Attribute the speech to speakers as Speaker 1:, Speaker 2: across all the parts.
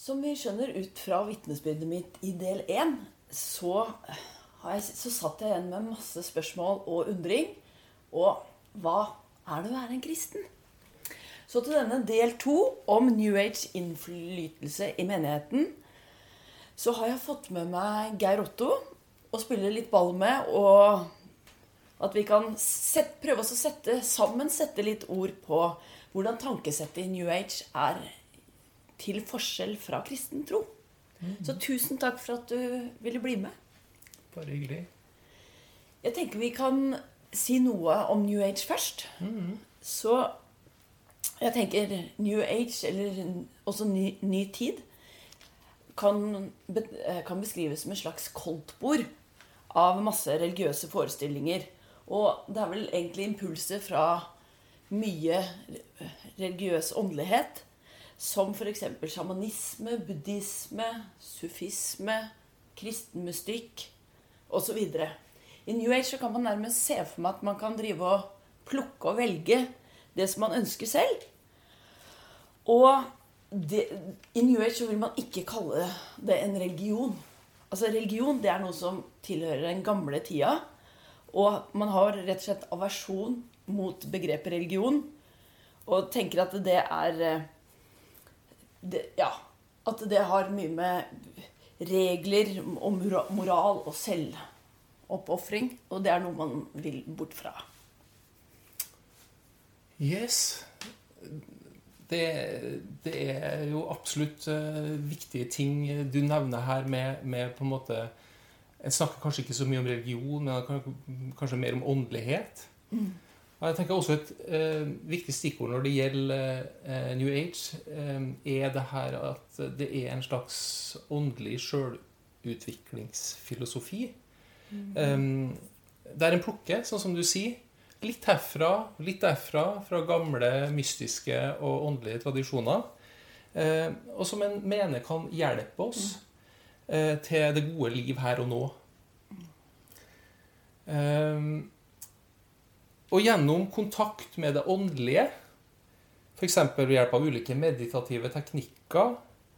Speaker 1: Som vi skjønner ut fra vitnesbyrdet mitt i del én, så, så satt jeg igjen med masse spørsmål og undring. Og hva er det å være en kristen? Så til denne del to om New Age innflytelse i menigheten, så har jeg fått med meg Geir Otto og spille litt ball med. Og at vi kan sette, prøve oss å sette sammen sette litt ord på hvordan tankesettet i New Age er til forskjell fra kristen tro. Så tusen takk for at du ville bli med.
Speaker 2: Bare hyggelig.
Speaker 1: Jeg tenker vi kan si noe om New Age først. Så jeg tenker New Age, eller også ny, ny tid, kan, eh, kan beskrives som et slags koldtbord av masse religiøse forestillinger. Og det er vel egentlig impulser fra mye religiøs åndelighet, som f.eks. sjamanisme, buddhisme, sufisme, kristen mystikk osv. I New Age kan man nærmest se for meg at man kan drive og plukke og velge det som man ønsker selv. Og det, i New Age vil man ikke kalle det en religion. Altså Religion det er noe som tilhører den gamle tida. Og man har rett og slett aversjon mot begrepet religion. Og tenker at det er eh, det, Ja. At det har mye med regler og moral og selvoppofring. Og det er noe man vil bort fra.
Speaker 2: Yes. Det, det er jo absolutt eh, viktige ting du nevner her med, med på en måte En snakker kanskje ikke så mye om religion, men kanskje mer om åndelighet. Og jeg tenker også Et eh, viktig stikkord når det gjelder eh, New Age, eh, er det her at det er en slags åndelig sjølutviklingsfilosofi. Um, der en plukker, sånn som du sier, litt herfra, litt derfra, fra gamle mystiske og åndelige tradisjoner. Eh, og som en mener kan hjelpe oss eh, til det gode liv her og nå. Eh, og gjennom kontakt med det åndelige, f.eks. ved hjelp av ulike meditative teknikker,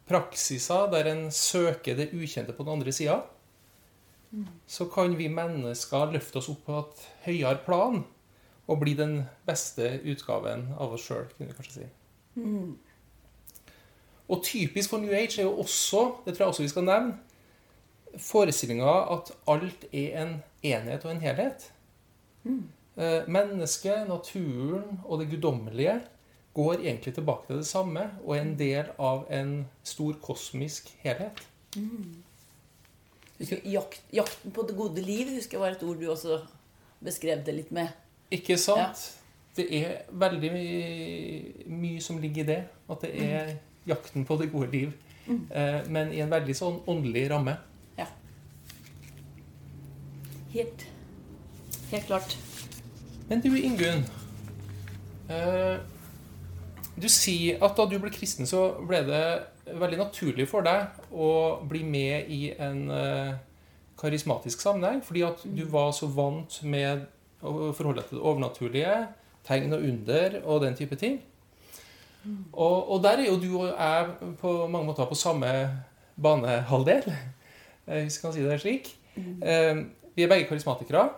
Speaker 2: praksiser der en søker det ukjente på den andre sida, så kan vi mennesker løfte oss opp på et høyere plan og bli den beste utgaven av oss sjøl, kunne vi kanskje si. Og typisk for New Age er jo også, det tror jeg også vi skal nevne, forestillinga at alt er en enhet og en helhet. Eh, Mennesket, naturen og det guddommelige går egentlig tilbake til det samme og er en del av en stor kosmisk helhet.
Speaker 1: Husker, jakt, jakten på det gode liv husker jeg var et ord du også beskrev det litt med.
Speaker 2: Ikke sant? Det er veldig mye, mye som ligger i det. At det er jakten på det gode liv. Eh, men i en veldig sånn åndelig ramme.
Speaker 1: Ja. Helt, helt klart.
Speaker 2: Men du, Ingunn. Eh, du sier at da du ble kristen, så ble det veldig naturlig for deg å bli med i en eh, karismatisk sammenheng. Fordi at du var så vant med å forholde deg til det overnaturlige, tegn og under og den type ting. Og, og der er jo du og jeg på mange måter på samme banehalvdel, eh, hvis vi kan si det slik. Eh, Vi er begge karismatikere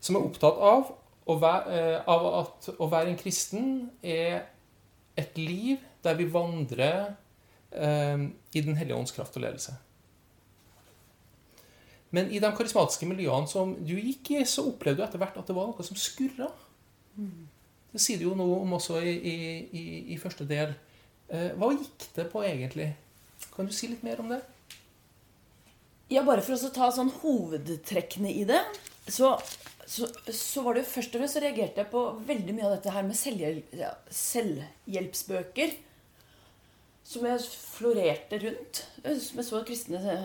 Speaker 2: som er opptatt av, være, eh, av at å være en kristen er et liv der vi vandrer eh, i Den hellige ånds kraft og ledelse. Men i de karismatiske miljøene som du gikk i, så opplevde du etter hvert at det var noe som skurra. Det sier du jo noe om også i, i, i, i første del. Eh, hva gikk det på egentlig? Kan du si litt mer om det?
Speaker 1: Ja, bare for å ta sånn hovedtrekkene i det, så, så, så var det jo først og fremst så reagerte jeg på veldig mye av dette her med selvhjelp, selvhjelpsbøker. Som jeg florerte rundt, som jeg så kristne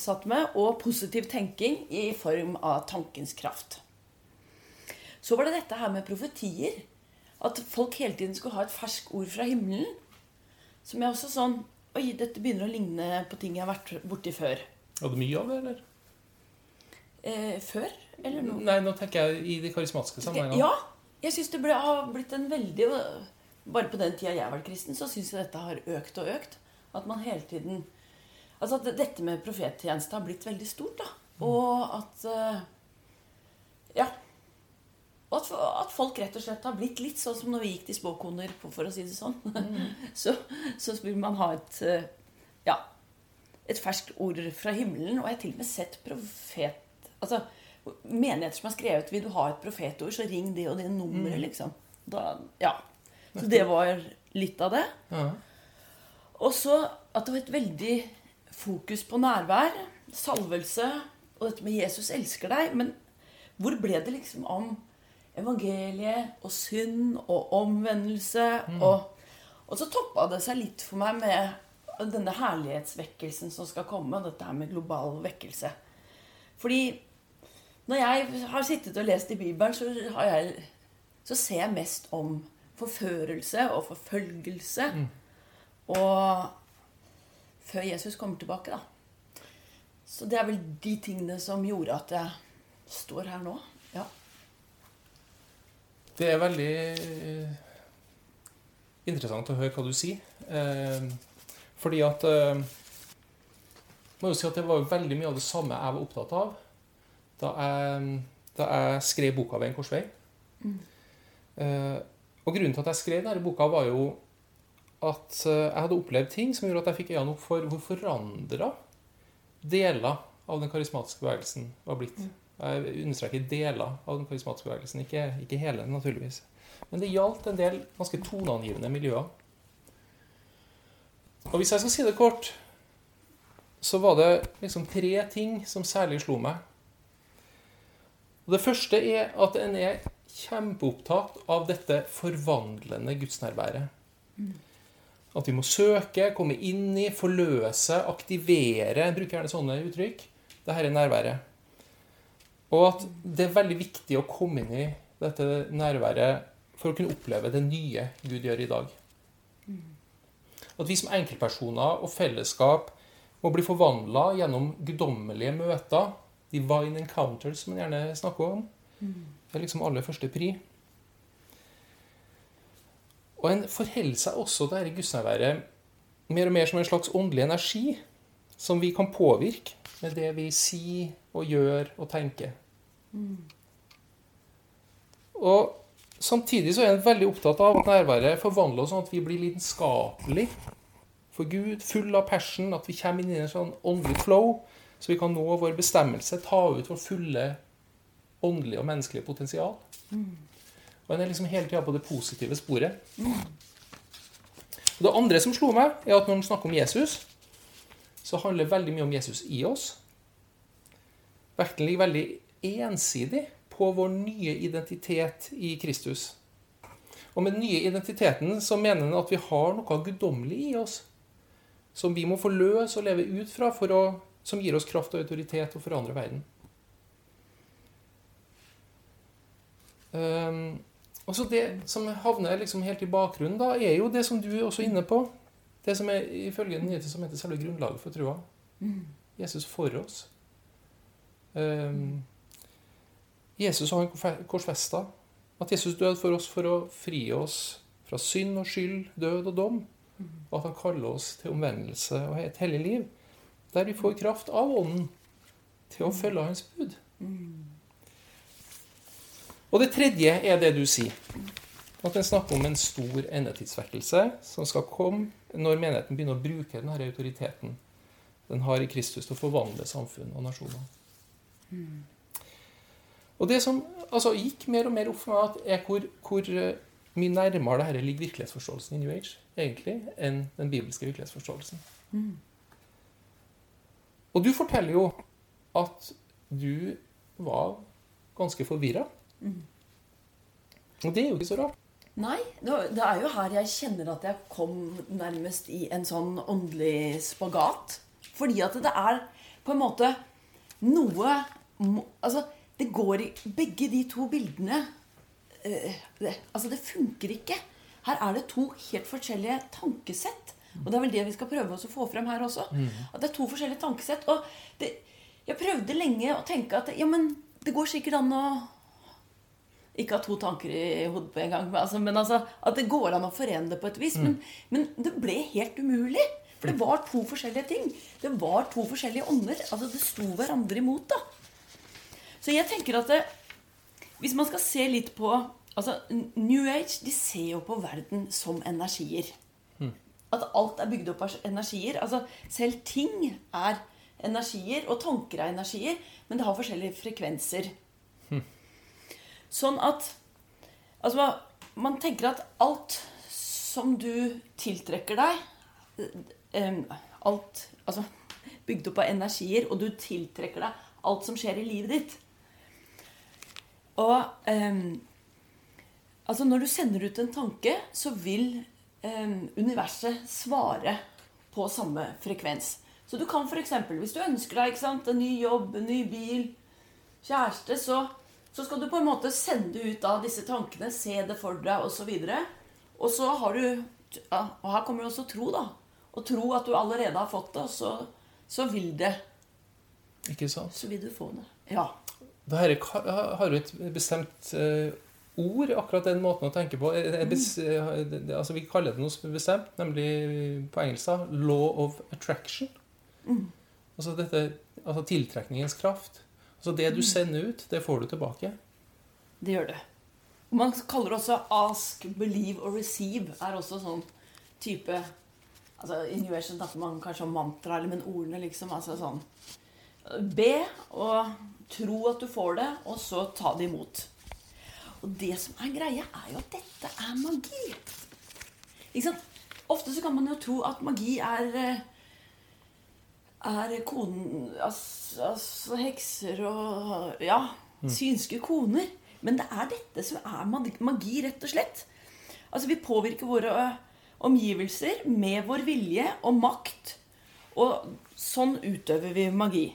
Speaker 1: satt med, og positiv tenking i form av tankens kraft. Så var det dette her med profetier. At folk hele tiden skulle ha et ferskt ord fra himmelen. Som jeg også sånn Oi, dette begynner å ligne på ting jeg har vært borti før.
Speaker 2: Hadde mye av det, eller?
Speaker 1: Eh, før? Eller nå?
Speaker 2: Nei, nå tenker jeg i de karismatiske sammenhengene.
Speaker 1: Ja. Jeg syns det ble, har blitt en veldig Bare på den tida jeg var kristen, så syns jeg dette har økt og økt. At man hele tiden Altså at dette med profettjeneste har blitt veldig stort, da. Og at eh, Ja. Og at, at folk rett og slett har blitt litt sånn som når vi gikk til spåkoner, for å si det sånn. så, så vil man ha et eh, Ja. Et ferskt ord fra himmelen. Og jeg har til og med sett profet Altså menigheter som har skrevet 'Vil du ha et profetord, så ring det og det nummeret', liksom. Da, ja. Så det var litt av det.
Speaker 2: Ja.
Speaker 1: Og så at det var et veldig fokus på nærvær, salvelse og dette med 'Jesus elsker deg'. Men hvor ble det liksom om evangeliet og synd og omvendelse? Og, og så toppa det seg litt for meg med denne herlighetsvekkelsen som skal komme. Dette her med global vekkelse. Fordi når jeg har sittet og lest i Bibelen, så, har jeg, så ser jeg mest om forførelse og forfølgelse. Og før Jesus kommer tilbake, da. Så det er vel de tingene som gjorde at jeg står her nå. Ja.
Speaker 2: Det er veldig eh, interessant å høre hva du sier. Eh, fordi at eh, må jo si at Det var veldig mye av det samme jeg var opptatt av da jeg, da jeg skrev boka 'Ved en korsvei'. Eh, og Grunnen til at jeg skrev denne boka, var jo at eh, jeg hadde opplevd ting som gjorde at jeg fikk øynene opp for hvor forandra deler av den karismatiske bevegelsen var blitt. Jeg understreker deler av den karismatiske bevegelsen, ikke, ikke hele, naturligvis. Men det gjaldt en del ganske toneangivende miljøer. Og hvis jeg skal si det kort, så var det liksom tre ting som særlig slo meg. Og Det første er at en er kjempeopptatt av dette forvandlende gudsnærværet. At vi må søke, komme inn i, forløse, aktivere bruker gjerne sånne uttrykk. Dette er nærværet. Og at det er veldig viktig å komme inn i dette nærværet for å kunne oppleve det nye Gud gjør i dag. At vi som enkeltpersoner og fellesskap må bli forvandla gjennom guddommelige møter. Divine encounters, som man gjerne snakker om. Det er liksom aller første pri. Og en forholder seg også til dette gudsnærværet mer og mer som en slags åndelig energi som vi kan påvirke med det vi sier og gjør og tenker. Og Samtidig så er en veldig opptatt av at nærværet forvandler oss sånn at vi blir lidenskapelig for Gud, full av passion, at vi kommer inn i en sånn åndelig flow, så vi kan nå vår bestemmelse, ta ut vår fulle åndelige og menneskelige potensial. Og en er liksom hele tida på det positive sporet. Og det andre som slo meg, er at når en snakker om Jesus, så handler veldig mye om Jesus i oss. Vekten ligger veldig ensidig på vår nye identitet i Kristus. Og med den nye identiteten så mener han at vi har noe guddommelig i oss. Som vi må få løs og leve ut fra, for å, som gir oss kraft og autoritet til å forandre verden. Um, og så Det som havner liksom helt i bakgrunnen, da, er jo det som du er også inne på. Det som er ifølge den nye heter selve grunnlaget for trua. Jesus for oss. Um, Jesus har han korsfesta. At Jesus døde for oss for å fri oss fra synd og skyld, død og dom. Og at han kaller oss til omvendelse og et hellig liv. Der vi får kraft av Ånden til å følge Hans bud. Og det tredje er det du sier. At en snakker om en stor endetidsvekkelse som skal komme når menigheten begynner å bruke denne autoriteten den har i Kristus til å forvandle samfunn og nasjoner. Og det som altså, gikk mer og mer opp for meg, er hvor, hvor eh, mye nærmere dette ligger virkelighetsforståelsen i New Age egentlig, enn den bibelske virkelighetsforståelsen. Og du forteller jo at du var ganske forvirra. Og det er jo ikke så rart.
Speaker 1: Nei, det det er jo her jeg kjenner at jeg kom nærmest i en sånn åndelig spagat. Fordi at det er på en måte noe Altså, det går i begge de to bildene eh, det, Altså, det funker ikke. Her er det to helt forskjellige tankesett. Og det er vel det vi skal prøve oss å få frem her også. At det er to forskjellige tankesett. Og det, jeg prøvde lenge å tenke at ja, men det går sikkert an å ikke ha to tanker i hodet på en gang. Men altså, men altså, at det går an å forene det på et vis. Men, men det ble helt umulig. For det var to forskjellige ting. Det var to forskjellige ånder. Altså Det sto hverandre imot, da. Så jeg tenker at det, hvis man skal se litt på altså New Age de ser jo på verden som energier. At alt er bygd opp av energier. Altså Selv ting er energier, og tanker er energier, men det har forskjellige frekvenser. Sånn at Altså, man tenker at alt som du tiltrekker deg Alt Altså bygd opp av energier, og du tiltrekker deg alt som skjer i livet ditt. Og eh, altså når du sender ut en tanke, så vil universet svare på samme frekvens. Så du kan f.eks. hvis du ønsker deg sant, en ny jobb, en ny bil, kjæreste, så, så, skal du på en måte sende ut av disse tankene, se det for deg osv. Og så har du ja, Og her kommer jo også tro, da. Å tro at du allerede har fått det, og så, så vil det
Speaker 2: Ikke sant?
Speaker 1: Så vil du få det. Ja.
Speaker 2: Dette har jo et bestemt uh, ord, akkurat den måten å tenke på. Altså Vi kaller det noe bestemt, nemlig på engelsk da, 'law of attraction'. Mm. Altså, dette, altså tiltrekningens kraft. Altså Det du mm. sender ut, det får du tilbake.
Speaker 1: Det gjør det. Man kaller det også 'ask, believe og receive'. er også sånn type altså I New Age snakker man kanskje om mantra, eller men ordene liksom. altså sånn Be og tro at du får det, og så ta det imot. Og det som er greia, er jo at dette er magi. Ikke sant? Ofte så kan man jo tro at magi er er konen altså, altså, hekser og Ja, mm. synske koner. Men det er dette som er magi, rett og slett. Altså, vi påvirker våre omgivelser med vår vilje og makt. Og sånn utøver vi magi.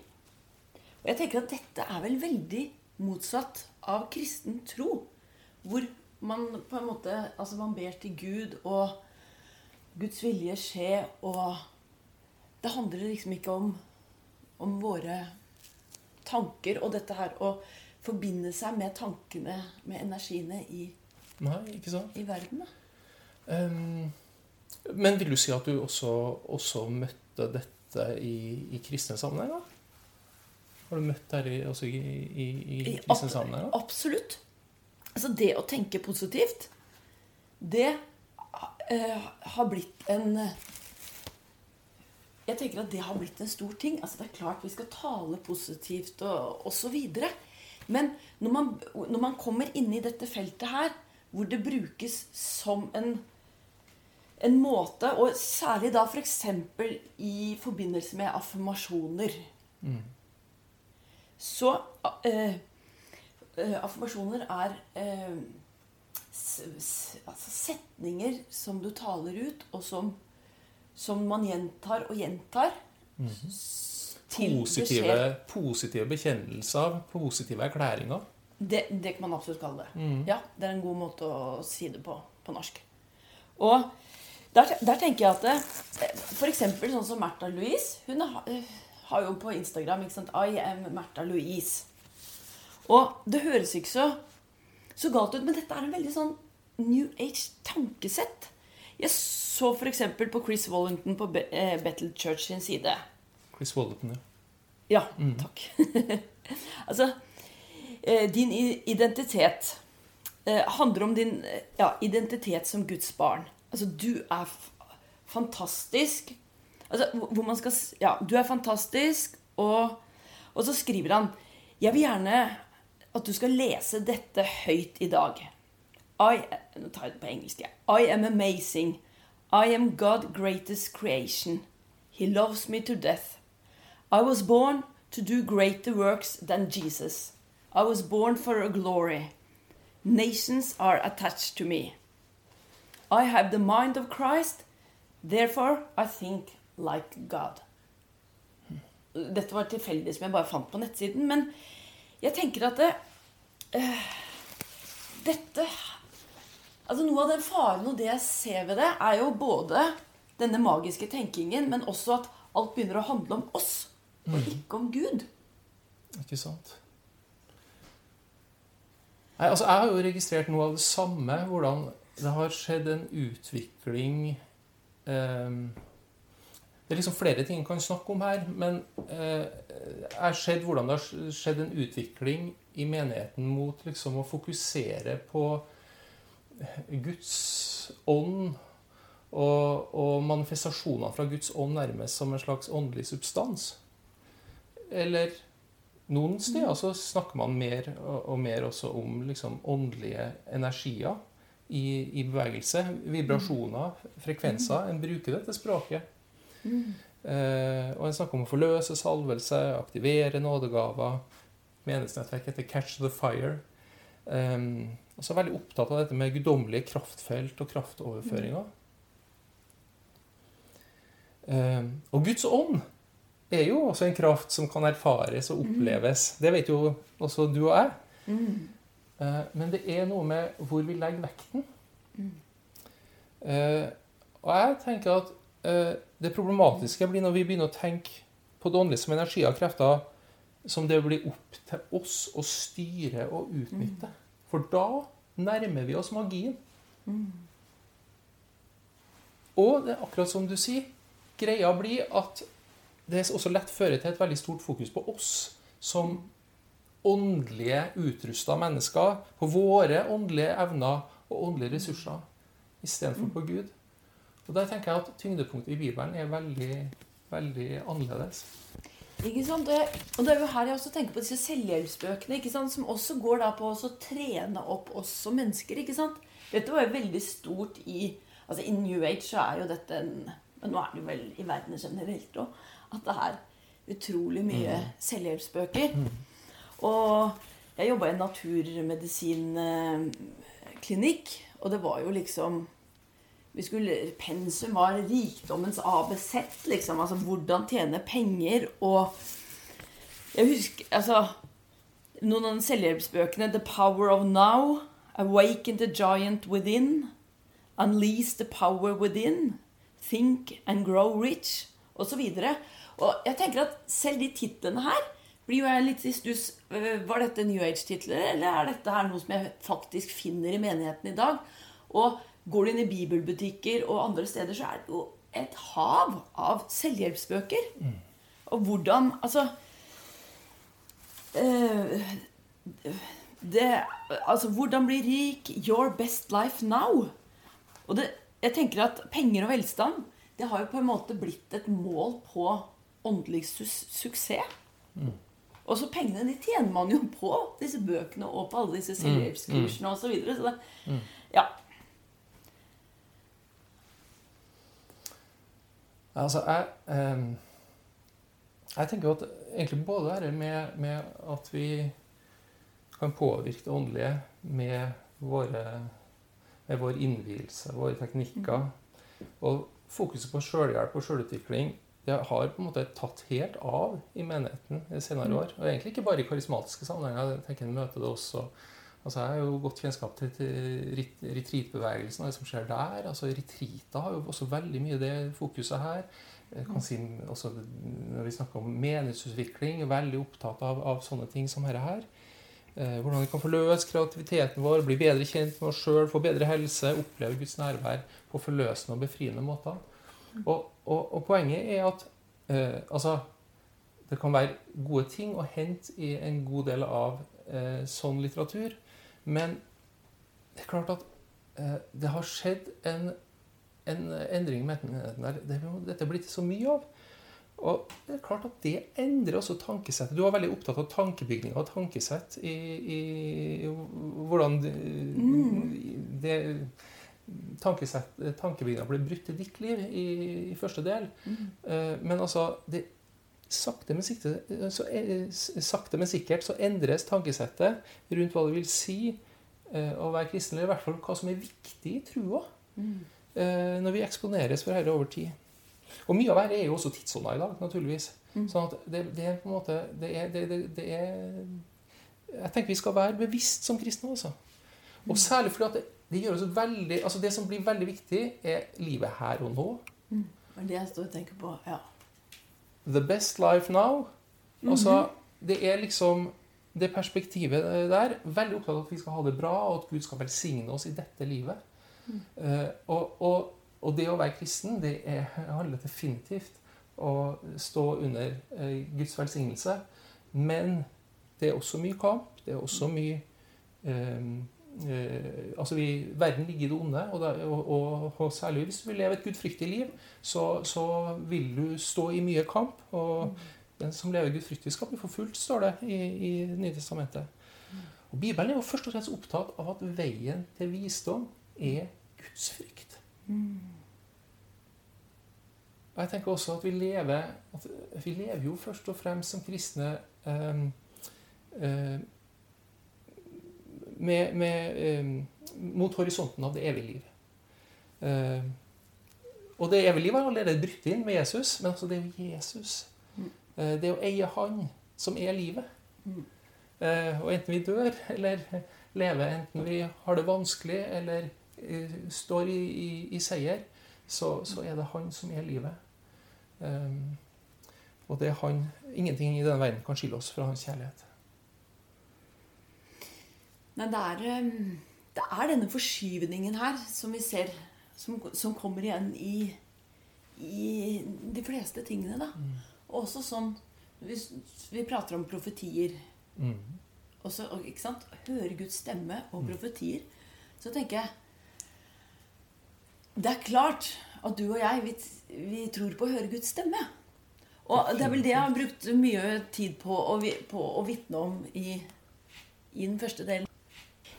Speaker 1: Og jeg tenker at dette er vel veldig motsatt av kristen tro. Hvor man på en måte Altså, man ber til Gud, og Guds vilje skje, og Det handler liksom ikke om, om våre tanker og dette her å forbinde seg med tankene, med energiene i,
Speaker 2: Nei, ikke sant?
Speaker 1: i verden.
Speaker 2: Um, men vil du si at du også, også møtte dette i, i kristne sammenhenger? Har du møtt dette også i, i, i kristne sammenhenger?
Speaker 1: Absolutt. Altså, det å tenke positivt, det uh, har blitt en Jeg tenker at det har blitt en stor ting. Altså, det er klart vi skal tale positivt og osv. Men når man, når man kommer inn i dette feltet her, hvor det brukes som en en måte, og særlig da f.eks. For i forbindelse med affirmasjoner. Mm så eh, eh, Affirmasjoner er uh, altså setninger som du taler ut, og som, som man gjentar og gjentar. Mm.
Speaker 2: Positive, positive, bekjennelser, positive erklæringer.
Speaker 1: Det, det, kan man absolutt kalle det. Mm. Ja, Det er en god måte å si det på på norsk. Og der, der tenker jeg at eh, F.eks. sånn som Märtha Louise. Hun har, har jo på Instagram ikke sant, I am Märtha Louise. Og det høres ikke så, så galt ut, men dette er en veldig sånn New Age-tankesett. Jeg så f.eks. på Chris Wallington på eh, Battle Church sin side.
Speaker 2: Chris Wallington, ja.
Speaker 1: Ja, mm. takk. altså eh, Din identitet eh, handler om din ja, identitet som Guds barn. Altså, du er fantastisk Altså, hvor man skal Ja, du er fantastisk, og, og så skriver han Jeg vil gjerne at du skal lese dette høyt i dag. I, nå tar jeg det på engelsk. I am amazing. I am God greatest creation. He loves me to death. I was born to do greater works than Jesus. I was born for a glory. Nations are attached to me. I have the mind of Christ. Therefore, I think like God. Dette var tilfeldig som jeg bare fant på nettsiden. Men jeg tenker at det, dette altså Noe av den faren og det jeg ser ved det, er jo både denne magiske tenkingen, men også at alt begynner å handle om oss, og mm. ikke om Gud.
Speaker 2: Ikke sant. Nei, altså Jeg har jo registrert noe av det samme. Hvordan det har skjedd en utvikling eh, det er liksom flere ting en kan snakke om her, men eh, jeg har sett hvordan det har skjedd en utvikling i menigheten mot liksom å fokusere på Guds ånd og, og manifestasjoner fra Guds ånd nærmest som en slags åndelig substans. Eller noen steder så snakker man mer og, og mer også om liksom åndelige energier i, i bevegelse. Vibrasjoner, frekvenser. En bruker dette språket. Eh, og en snakker om å forløse salvelse, aktivere nådegaver. Menighetsnettverk heter Catch the Fire. Um, og så er jeg veldig opptatt av dette med guddommelige kraftfelt og kraftoverføringer. Um, og Guds ånd er jo også en kraft som kan erfares og oppleves. Det vet jo også du og jeg.
Speaker 1: Mm.
Speaker 2: Uh, men det er noe med hvor vi legger vekten. Uh, og jeg tenker at uh, det problematiske blir når vi begynner å tenke på det åndelige som energi og krefter som det blir opp til oss å styre og utnytte. For da nærmer vi oss magien. Og det er akkurat som du sier, greia blir at det også lett fører til et veldig stort fokus på oss som åndelige, utrusta mennesker, på våre åndelige evner og åndelige ressurser, istedenfor på Gud. Og der tenker jeg at tyngdepunktet i Bibelen er veldig, veldig annerledes.
Speaker 1: Ikke sant? Og, jeg, og det er jo her jeg også tenker på disse selvhjelpsbøkene, ikke sant? som også går da på å trene opp oss som mennesker. ikke sant? Dette var jo veldig stort i altså I New Age så er jo dette en Men nå er det jo vel i verden generelt òg at det er utrolig mye selvhjelpsbøker. Og jeg jobba i en naturmedisinklinikk, og det var jo liksom skulle, Pensum var rikdommens ABC, liksom. Altså hvordan tjene penger og Jeg husker altså Noen av de selvhjelpsbøkene The Power of Now, Awaken the Giant Within, Unleash the Power Within, Think and Grow Rich, osv. Og jeg tenker at selv de titlene her blir jo jeg litt i stuss. Øh, Var dette New Age-titler, eller er dette her noe som jeg faktisk finner i menigheten i dag? Og går du inn i bibelbutikker og andre steder, så er det jo et hav av selvhjelpsbøker. Og hvordan Altså øh, det, altså, hvordan bli rik? Your best life now. Og det, jeg tenker at penger og velstand det har jo på en måte blitt et mål på åndelig su suksess. Og så pengene de tjener man jo på disse bøkene og på alle disse selvhjelpskursene osv. Så, videre, så det, ja.
Speaker 2: Altså, jeg, eh, jeg tenker at egentlig både dette med, med at vi kan påvirke det åndelige med, våre, med vår innvielse, våre teknikker, og fokuset på sjølhjelp og sjølutvikling det har på en måte tatt helt av i menigheten i senere år. Og egentlig ikke bare i karismatiske sammenhenger. Jeg tenker jeg møter det også Altså Jeg har jo godt kjennskap til, til ret- retreatbevegelsen og det som skjer der. altså Retreater har jo også veldig mye det fokuset her. Jeg kan si også Når vi snakker om menighetsutvikling, er veldig opptatt av, av sånne ting som dette her. Eh, hvordan vi kan forløse kreativiteten vår, bli bedre kjent med oss sjøl, få bedre helse, oppleve Guds nærvær på forløsende og befriende måter. Og, og, og poenget er at eh, altså, det kan være gode ting å hente i en god del av eh, sånn litteratur. Men det er klart at eh, det har skjedd en, en endring med menigheten der. Det, dette er blitt så mye av. Og det er klart at det endrer også tankesettet. Du var veldig opptatt av tankebygning og tankesett i, i, i hvordan det, det tankesett, tankebygninga ble brutt i ditt liv i, i første del. Mm. men altså det, sakte, men sikte, så, eh, sakte, men sikkert så endres tankesettet rundt hva det vil si eh, å være kristen, eller i hvert fall hva som er viktig i trua. mm. når vi eksponeres for dette over tid. Og mye av dette er jo også tidsånda i dag, naturligvis. Sånn at det, det er på en måte det er, det, det, det er Jeg tenker vi skal være bevisst som kristne, altså. Og særlig fordi at det, det gjør oss veldig altså Det som blir veldig viktig, er livet her og nå.
Speaker 1: Det er det jeg står og tenker på. ja.
Speaker 2: The best life now. Altså, det er liksom det perspektivet der. Veldig opptatt av at vi skal ha det bra, og at Gud skal velsigne oss i dette livet. Eh, og, og, og det å være kristen, det er, handler definitivt å stå under eh, Guds velsignelse. Men det er også mye kamp. Det er også mye eh, eh, altså vi, Verden ligger i det onde, og, da, og, og, særlig hvis du vil leve et gudfryktig liv, så, så, vil du stå i mye kamp. Og den som lever gudfryktig, skal bli forfulgt, står det i, i Nye testamentet. Og Bibelen er jo først og fremst opptatt av at veien til visdom er Guds frykt. Og jeg tenker også at vi lever at vi lever jo først og fremst som kristne um, uh, med, med, um, mot horisonten av det evige liv. Uh, og det evige liv er allerede brutt inn med Jesus, men altså det er jo Jesus. Uh, det å eie Han som er livet. og enten vi dør eller lever, enten vi har det vanskelig eller står i, i, i seier, så, så, er det Han som er livet. Og det er han, ingenting i denne verden kan skille oss fra hans kjærlighet.
Speaker 1: Nei, det er, ehm, det er denne forskyvningen her som vi ser, som, som kommer igjen i, i, de fleste tingene. da. Mm. Også sånn Hvis vi prater om profetier mm. også, ikke sant? Høre Guds stemme og mm. profetier, så tenker jeg Det er klart at du og jeg, vi, vi tror på å høre Guds stemme. Og det er vel det jeg har brukt mye tid på å, på å vitne om i, i, den første delen.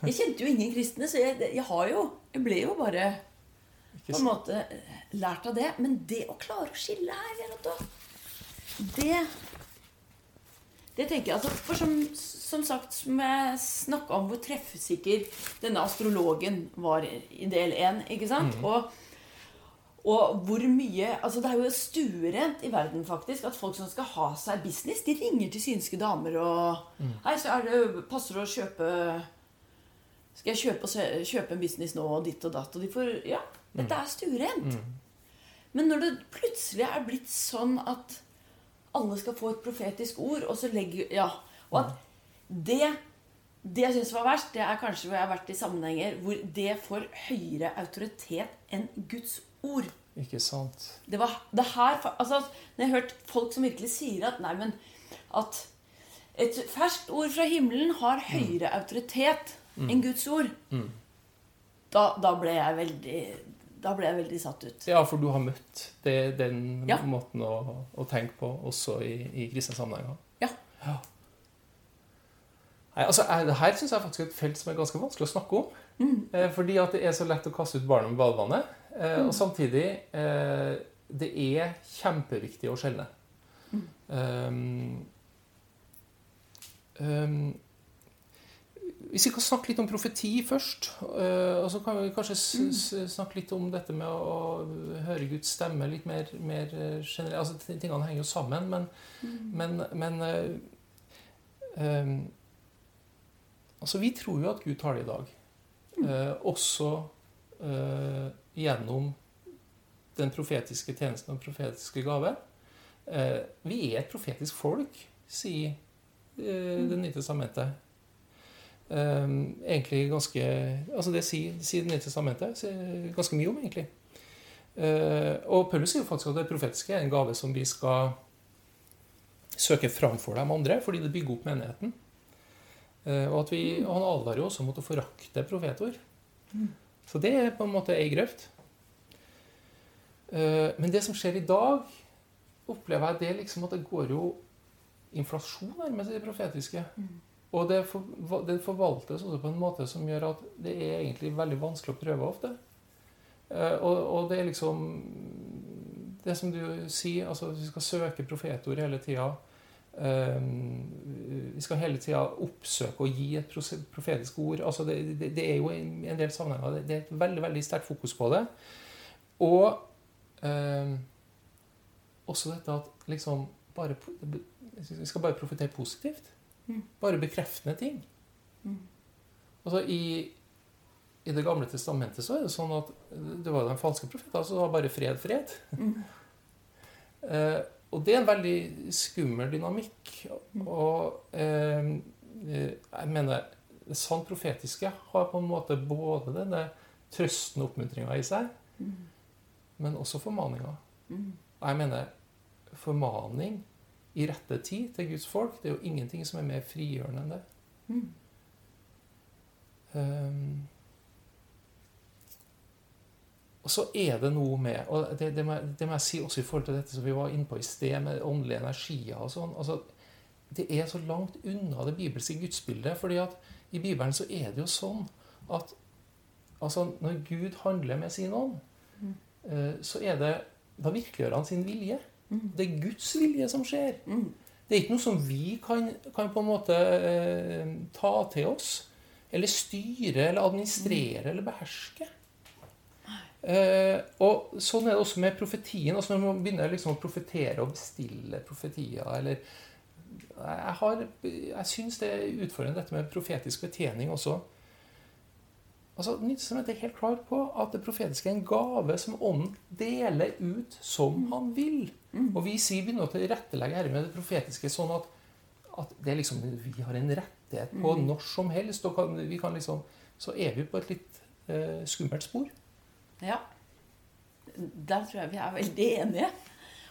Speaker 1: Jeg kjente jo ingen kristne, så jeg, jeg har jo Jeg ble jo bare på en måte lært av det. Men det å klare å skille her, det det tenker jeg, altså, for som, som sagt, som jeg snakka om hvor treffsikker denne astrologen var i del én. ikke sant? Mm. Og og hvor mye altså Det er jo stuerent i verden faktisk at folk som skal ha seg business, de ringer til synske damer og mm. 'Hei, så er det, passer det å kjøpe Skal jeg kjøpe, kjøpe, en business nå, og ditt og datt?' Og de får Ja, dette mm. er stuerent. Mm. Men når det plutselig er blitt sånn at alle skal få et profetisk ord, og så legger Ja. Og at det det jeg syns var verst, det er kanskje hvor jeg har vært i sammenhenger hvor det får høyere autoritet enn Guds ord.
Speaker 2: Ikke sant.
Speaker 1: Det var det her altså, Når jeg har hørt folk som virkelig sier at nei, men at et ferskt ord fra himmelen har høyere mm. autoritet mm. enn Guds ord, mm. da, da, ble jeg veldig da ble jeg veldig satt ut.
Speaker 2: Ja, for du har møtt det, den ja. måten å, å, tenke på også i, i kristne sammenhenger?
Speaker 1: Ja. ja.
Speaker 2: Nei, altså, det her syns jeg faktisk er et felt som er ganske vanskelig å snakke om. Mm. Eh, fordi at det er så lett å kaste ut barnet med badevannet. Eh, og samtidig eh, Det er kjempeviktig å skjelne. Um, um, hvis vi kan snakke litt om profeti først, uh, og så kan vi kanskje snakke litt om dette med å, høre Guds stemme litt mer, mer generelt. Altså, tingene henger jo sammen, men, mm. men, men uh, um, Altså, vi tror jo at Gud taler i dag. Uh, også gjennom den profetiske tjenesten og den profetiske gave. Eh, vi er et profetisk folk, sier eh, Det nye testamentet. Eh, egentlig ganske Altså det sier, sier Det nye testamentet ganske mye om, egentlig. Og Paulus sier jo faktisk at det profetiske er en gave som vi skal søke framfor de andre, fordi det bygger opp menigheten. Og at vi, Han advarer jo også mot å forakte profetord. Mm. Så det er på en måte ei grøft. Eh, men det som skjer i dag, opplever jeg det liksom at det går jo inflasjon nærmest i det profetiske. Mm. Og det, for, det, forvaltes også på en måte som gjør at det er egentlig veldig vanskelig å prøve ofte. Eh, og, og det er liksom Det som du sier, altså vi skal søke profetord hele tida. Um, vi skal hele tida oppsøke og gi et profetisk ord. altså det, det, det, er jo i en del sammenhenger det er et veldig veldig sterkt fokus på det. Og eh, også dette at liksom bare, Vi skal bare profetere positivt. Bare bekreftende ting. Mm. Altså i, i Det gamle testamentet så er det sånn at det var den falske profeten som var bare fred, fred. Mm. uh, Og det er en veldig skummel dynamikk. Og eh, jeg mener det sant profetiske har på en måte både denne trøsten og oppmuntringa i seg, mm. men også formaninga. Mm. Jeg mener formaning i rette tid til Guds folk. Det er jo ingenting som er mer frigjørende enn det.
Speaker 1: Mm.
Speaker 2: Um, og så er det noe med og det, det, må, det må jeg si også i forhold til dette som vi var inne på i sted, med åndelige energier og sånn. altså Det er så langt unna det bibelske gudsbildet. fordi at i Bibelen så er det jo sånn at altså når Gud handler med sin ånd,
Speaker 1: Mm.
Speaker 2: eh, så er det Da virkeliggjør han sin vilje.
Speaker 1: Mm.
Speaker 2: Det er Guds vilje som skjer.
Speaker 1: Mm.
Speaker 2: Det er ikke noe som vi kan, kan på en måte eh, ta til oss. Eller styre eller administrere eller beherske. Eh, og sånn er det også med profetien. Altså når man begynner liksom å profetere og bestille profetier eller Jeg, har, jeg syns det er utfordrende dette med profetisk betjening også. Altså, Nytestamentet er helt klar på at det profetiske er en gave som Ånden deler ut som han vil.
Speaker 1: Mm.
Speaker 2: Og vi sier vi å tilrettelegger her med det profetiske sånn at, at det er liksom, vi har en rettighet på
Speaker 1: Mm.
Speaker 2: når som helst. Og kan, vi kan liksom, så er vi på et litt eh, skummelt spor.
Speaker 1: Ja. Der tror jeg vi er veldig enige.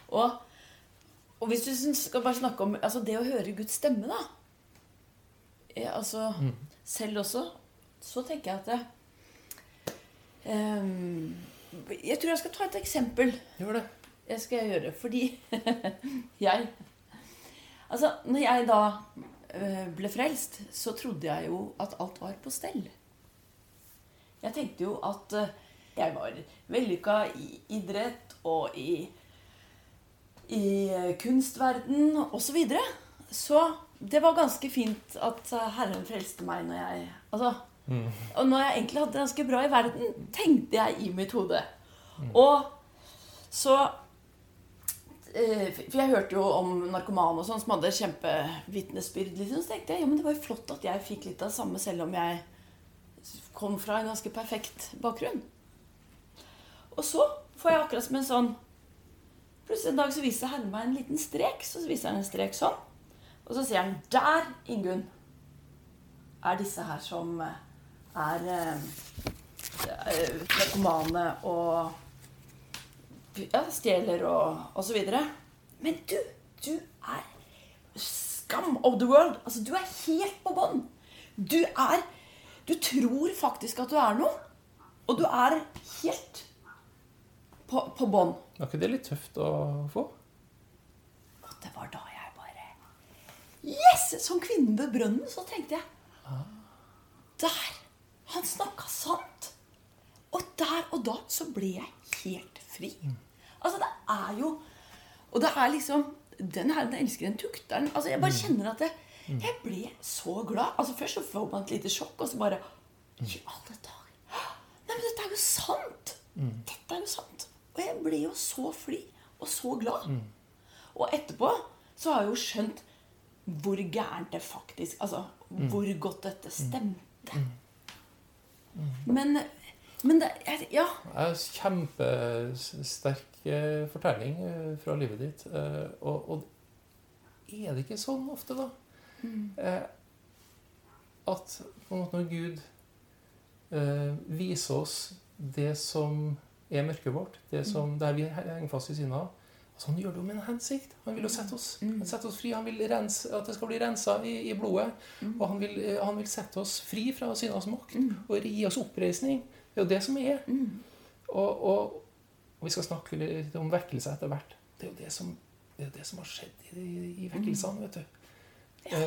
Speaker 1: Og, og hvis du skal bare snakke om altså det å høre Guds stemme, da ja, altså,
Speaker 2: Mm.
Speaker 1: Selv også, så tenker jeg at det, Jeg tror jeg skal ta et eksempel.
Speaker 2: Gjør det.
Speaker 1: Jeg skal gjøre, fordi jeg Altså, når jeg da eh, ble frelst, så trodde jeg jo at alt var på stell. Jeg tenkte jo at eh, jeg var vellykka i idrett og i, i eh, kunstverden osv. Så, videre. så det var ganske fint at Herren frelste meg når jeg Altså,
Speaker 2: Mm.
Speaker 1: og når jeg egentlig hadde det ganske bra i verden, tenkte jeg i mitt hode. Og så eh, For jeg hørte jo om narkomane og sånn som hadde kjempevitnesbyrd. Liksom, så tenkte jeg ja, men det var jo flott at jeg fikk litt av det samme, selv om jeg kom fra en ganske perfekt bakgrunn. Og så får jeg akkurat som en sånn Plutselig en dag så viser Herre meg en liten strek. Så viser han en strek sånn. Og så sier han Der, Ingunn, er disse her som eh, er eh, eh, narkomane og ja, stjeler og, så videre. Men du, du er scum of the world. Altså, du er helt på bånn. Du er Du tror faktisk at du er noe, og du er helt på, på bånn.
Speaker 2: Var ikke det litt tøft å få?
Speaker 1: Og det var da jeg bare Yes! Som kvinnen ved brønnen så tenkte jeg Der! Han snakka sant! Og der og da så ble jeg helt fri. Altså, det er jo Og det er liksom Den her den elsker en tukteren. Altså, jeg bare kjenner at det, jeg ble så glad. Altså, Først så får man et lite sjokk, og så bare I alle dager! Nei, men dette er jo sant! Dette er jo sant. Og jeg ble jo så fri og så glad. Og etterpå så har jeg jo skjønt hvor gærent det faktisk Altså hvor godt dette stemte. Men, men det er, Ja.
Speaker 2: Det er en kjempesterk eh, fortelling eh, fra livet ditt. eh, Og, og er det ikke sånn ofte, da? Mm. At på en måte når Gud eh, viser oss det som er mørket vårt, det som, der vi henger fast i synda altså Han gjør det jo med en hensikt. Han vil jo sette oss,
Speaker 1: Mm.
Speaker 2: sette oss fri. Han vil rense, at det skal bli rensa i, i blodet. Og han vil, eh, han vil sette oss fri fra syndas makt
Speaker 1: Mm.
Speaker 2: og gi oss oppreisning. Det er jo det som er.
Speaker 1: Mm.
Speaker 2: Og, og, og vi skal snakke litt om vekkelse etter hvert. Det er jo det som, det, er det som har skjedd i, i, i vekkelsene. vet du. Ja.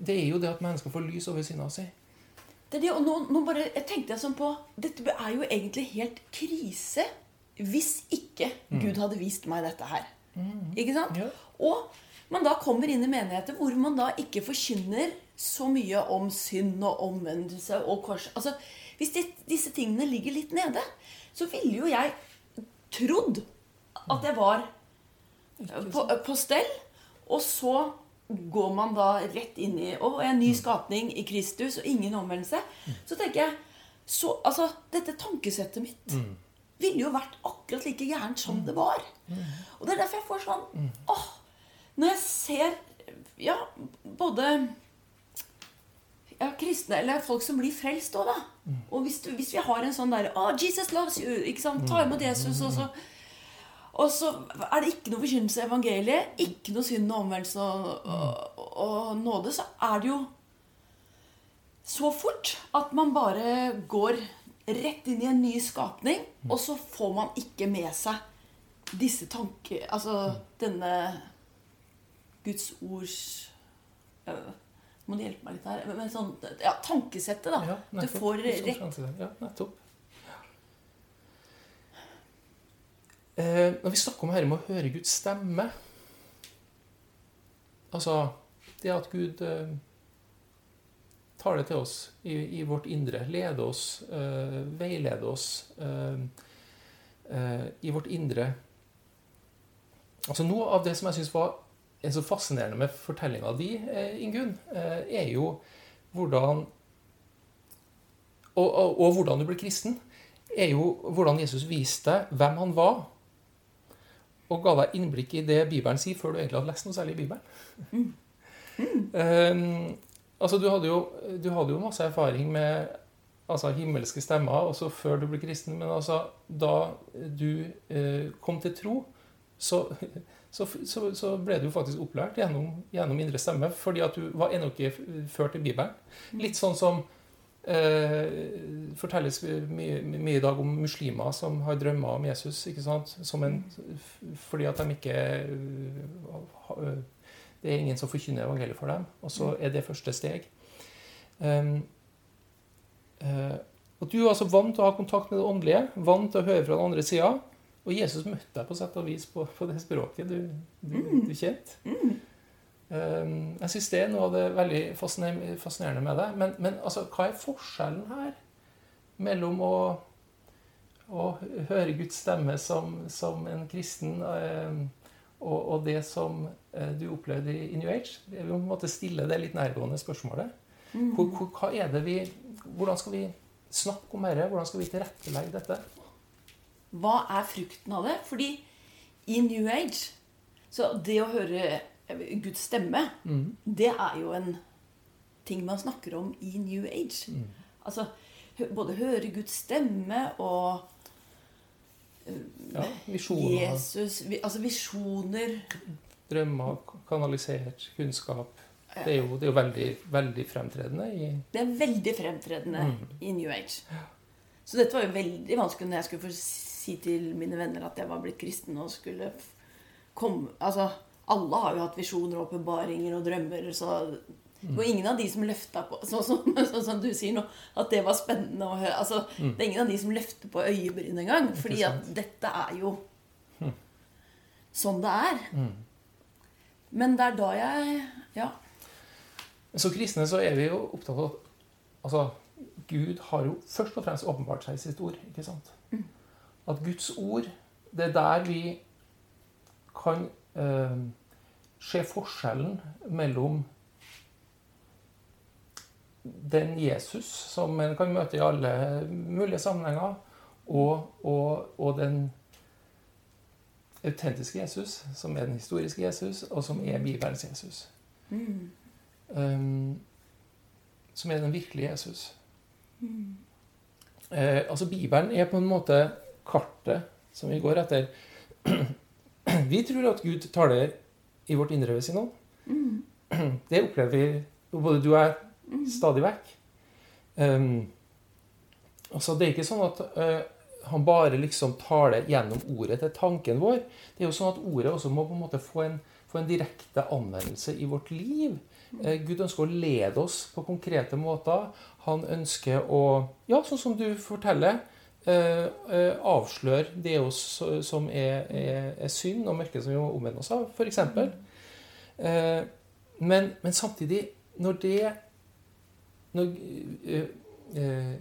Speaker 2: Det er jo det at mennesker får lys over synda si.
Speaker 1: Det er det, og nå, nå bare, jeg tenkte jeg sånn på Dette er jo egentlig helt krise hvis ikke Gud hadde vist meg dette her. Ikke sant?
Speaker 2: Ja.
Speaker 1: Og man da kommer inn i menigheter hvor man da ikke forkynner så mye om synd og omvendelse og kors. Altså, Hvis de, disse tingene ligger litt nede, så ville jo jeg trodd at jeg var på, på stell. Og så går man da rett inn i Å, jeg er en ny skapning i Kristus og ingen omvendelse. Så tenker jeg så, Altså, dette tankesettet mitt ville jo vært akkurat like gærent som det var. Og det er derfor jeg får sånn åh, Når jeg ser ja, både ja, kristne eller folk som blir frelst òg, da. Og hvis, du, hvis vi har en sånn der oh, Jesus loves you. ikke sant? Ta imot Jesus. Og så Og så er det ikke noe forkynnelse i evangeliet, ikke noe synd og omvendelse og, og, og nåde, så er det jo så fort at man bare går rett inn i en ny skapning, og så får man ikke med seg disse tanker Altså denne Guds ords øh, Må du hjelpe meg litt her? Men sånn, ja, tankesettet, da.
Speaker 2: Ja,
Speaker 1: du får rett.
Speaker 2: Ja, nettopp. Eh, når vi snakker om dette med å høre Guds stemme Altså det at Gud eh, taler til oss i, i vårt indre, leder oss, eh, veileder oss eh, eh, i vårt indre. Altså Noe av det som jeg syns var en så fascinerende med fortellinga di, Ingunn, er jo hvordan og, og, og hvordan du ble kristen, er jo hvordan Jesus viste deg hvem han var, og ga deg innblikk i det Bibelen sier, før du egentlig hadde lest noe særlig i Bibelen. Um, altså, du hadde, jo, du hadde jo masse erfaring med altså, himmelske stemmer også før du ble kristen, men altså, da du eh, kom til tro, så, så, så, så ble du faktisk opplært gjennom, gjennom indre stemme, fordi at du var ennå ikke ført til Bibelen. Litt sånn som eh, fortelles mye, mye i dag om muslimer som har drømmer om Jesus. ikke sant? Som en, fordi at de ikke eh, Det er ingen som forkynner evangeliet for dem. Og så er det første steg. Um, uh, og Du er altså vant til å ha kontakt med det åndelige, vant til å høre fra den andre sida. Og Jesus møtte deg på sett og vis på, på det språket du, du, du kjente. Um, jeg syns det er noe av det veldig fascinerende med det. Men, men altså, hva er forskjellen her mellom å, å høre Guds stemme som, som en kristen um, og, og det som eh, du opplevde i New Age? Jeg vil på en måte stille det litt nærgående spørsmålet. Hvor, hvor, det vi, hvordan skal vi snakke om dette? Hvordan skal vi tilrettelegge dette?
Speaker 1: Hva er frukten av det? Fordi i New Age Så det å høre Guds stemme, det er jo en ting man snakker om i New Age. Altså både høre Guds stemme og
Speaker 2: Ja, visjoner,
Speaker 1: Jesus vi, Altså visjoner
Speaker 2: drømmer, kanalisert kunnskap. Det er jo, det er jo veldig, veldig fremtredende i
Speaker 1: Det er veldig fremtredende i New Age. Så dette var jo veldig vanskelig når jeg skulle få si til mine venner at jeg var blitt kristen og skulle komme Altså, alle har jo hatt visjoner og åpenbaringer og drømmer, så det var ingen av de som løfta på Sånn som, så, så, så, du sier nå, at det var spennende å høre. Altså, Det er ingen av de som løfter på øyebryn engang. Fordi at dette er jo sånn det er. Men det er da jeg Ja.
Speaker 2: Som kristne så er vi jo opptatt av Altså, Gud har jo først og fremst åpenbart seg i sitt ord. ikke sant? At Guds ord, det er der vi kan eh, se forskjellen mellom den Jesus som en kan møte i alle mulige sammenhenger, og, og, og den autentiske Jesus, som er den historiske Jesus, og som er Bibelens Jesus. Um, som er den virkelige Jesus. Eh, altså Bibelen er på en måte kartet som vi går etter. vi tror at Gud taler i vårt indre ved sin ånd. Det opplever vi både du og jeg stadig vekk. Um, altså Det er ikke sånn at uh, han bare liksom taler gjennom ordet til tanken vår. Det er jo sånn at ordet også må på en måte få en, få en direkte anvendelse i vårt liv. Uh, Gud ønsker å lede oss på konkrete måter. Han ønsker å, ja, sånn som du forteller, Uh, uh, avsløre det oss som er, er, er synd og mørke som vi må omvende oss av, f.eks. Eh, men, men samtidig, når det når, eh, eh,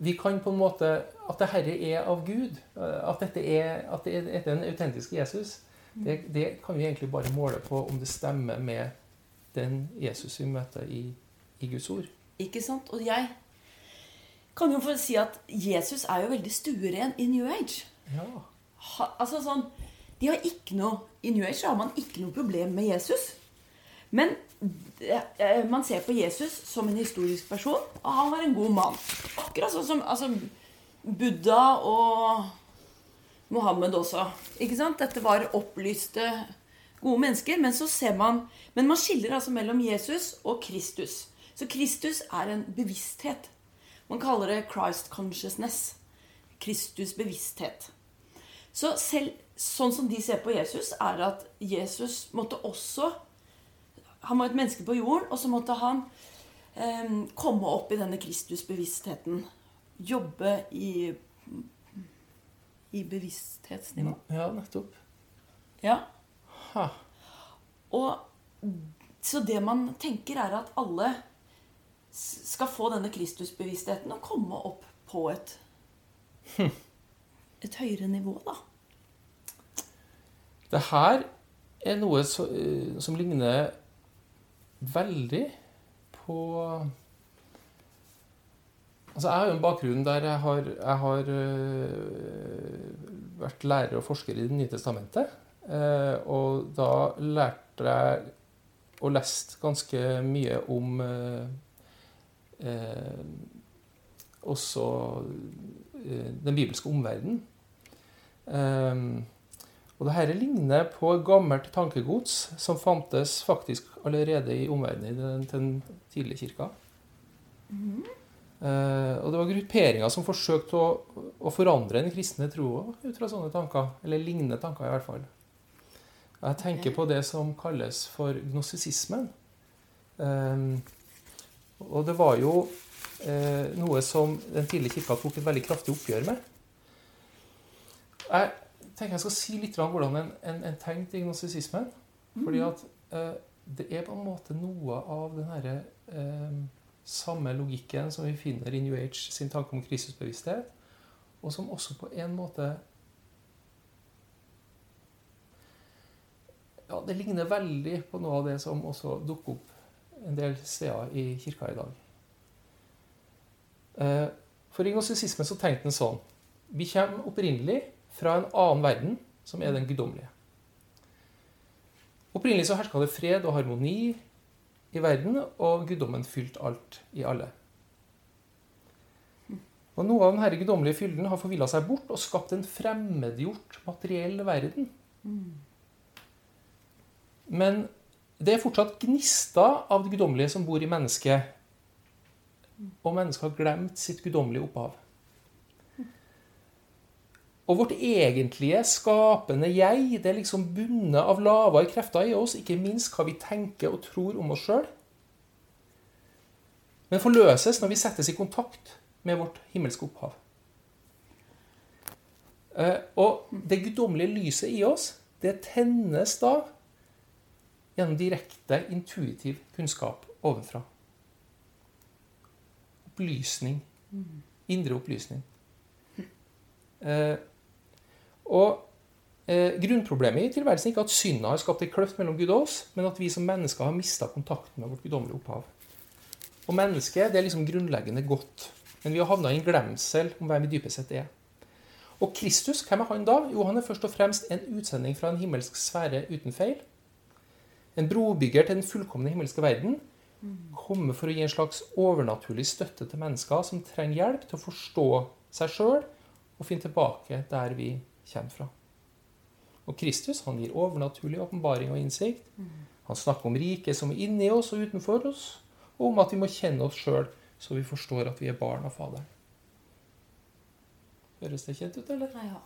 Speaker 2: Vi kan på en måte At det herre er av Gud. eh, At dette er, at det er, dette er en autentisk Jesus. Det, det kan vi egentlig bare måle på om det stemmer med den Jesus vi møter i, i Guds ord.
Speaker 1: Ikke sant? Og jeg kan jo få si at Jesus er jo veldig stueren i New Age.
Speaker 2: Ja.
Speaker 1: Ha, altså sånn, de har ikke noe, I New Age har man ikke noe problem med Jesus. Men man ser på Jesus som en historisk person, og han var en god mann. Akkurat sånn som altså, Buddha og Mohammed også. Ikke sant? Dette var opplyste, gode mennesker. Men så ser man Men man skiller altså mellom Jesus og Kristus. Så Kristus er en bevissthet. Man kaller det Christ consciousness. Kristus bevissthet. Så selv sånn som de ser på Jesus, er at Jesus måtte også Han var et menneske på jorden, og så måtte han eh, komme opp i denne Kristusbevisstheten. Jobbe i i bevissthetsnivå.
Speaker 2: Ja, nettopp.
Speaker 1: Ja.
Speaker 2: Ha.
Speaker 1: Og så det man tenker, er at alle skal få denne Kristusbevisstheten og komme opp på et et høyere nivå, da.
Speaker 2: Det her er noe eh, som ligner veldig på Altså, jeg har jo en bakgrunn der jeg har, jeg har øh, vært lærer og forsker i Det nye testamentet. Øh, og da lærte jeg og leste ganske mye om øh, også den bibelske omverdenen. Og det her ligner på gammelt tankegods som fantes faktisk allerede i omverdenen til den tidlige kirka. Eh, og det var grupperinger som forsøkte å, å forandre den kristne troa ut fra sånne tanker. Eller lignende tanker, i hvert fall. Jeg tenker på det som kalles for gnosisismen. Eh, og det var jo eh, noe som den tidlige kirka tok et veldig kraftig oppgjør med. Jeg tenker jeg skal si litt om hvordan en, en, en tenkte i gnosisismen. Fordi at eh, det er på en måte noe av den herre eh, samme logikken som vi finner i New Age sin tanke om Kristusbevissthet, og som også på en måte Ja, det ligner veldig på noe av det som også dukker opp en del steder i kirka i dag. Eh, For i gnosisismen så tenkte en sånn Vi kommer opprinnelig fra en annen verden, som er den guddommelige. Opprinnelig så herska det fred og harmoni i verden, og guddommen fylte alt i alle. Og Noe av denne guddommelige fylden har forvilla seg bort og skapt en fremmedgjort materiell verden. Men det er fortsatt gnister av det guddommelige som bor i mennesket. Og mennesket har glemt sitt guddommelige opphav. Og vårt egentlige skapende jeg, det er liksom bundet av lavere krefter i oss, ikke minst hva vi tenker og tror om oss sjøl. Men forløses når vi settes i kontakt med vårt himmelske opphav. Eh, Og det guddommelige lyset i oss, det tennes da gjennom direkte intuitiv kunnskap ovenfra. Opplysning. Indre opplysning. Og eh, grunnproblemet i tilværelsen er ikke at synda har skapt en kløft mellom Gud og oss, men at vi som mennesker har mista kontakten med vårt guddommelige opphav. Og mennesket det er liksom grunnleggende godt, men vi har havna i en glemsel om hvem vi dypest sett er. Og Kristus, hvem er han da? Jo, han er først og fremst en utsending fra en himmelsk sfære uten feil. En brobygger til den fullkomne himmelske verden. Komme for å gi en slags overnaturlig støtte til mennesker som trenger hjelp til å forstå seg sjøl og finne tilbake der vi kommer fra. Og Kristus han gir overnaturlig åpenbaring og innsikt. Han snakker om riket som er inni oss og utenfor oss, og om at vi må kjenne oss sjøl så vi forstår at vi er barn av Faderen. Høres det kjent ut, eller?
Speaker 1: Ja, ja.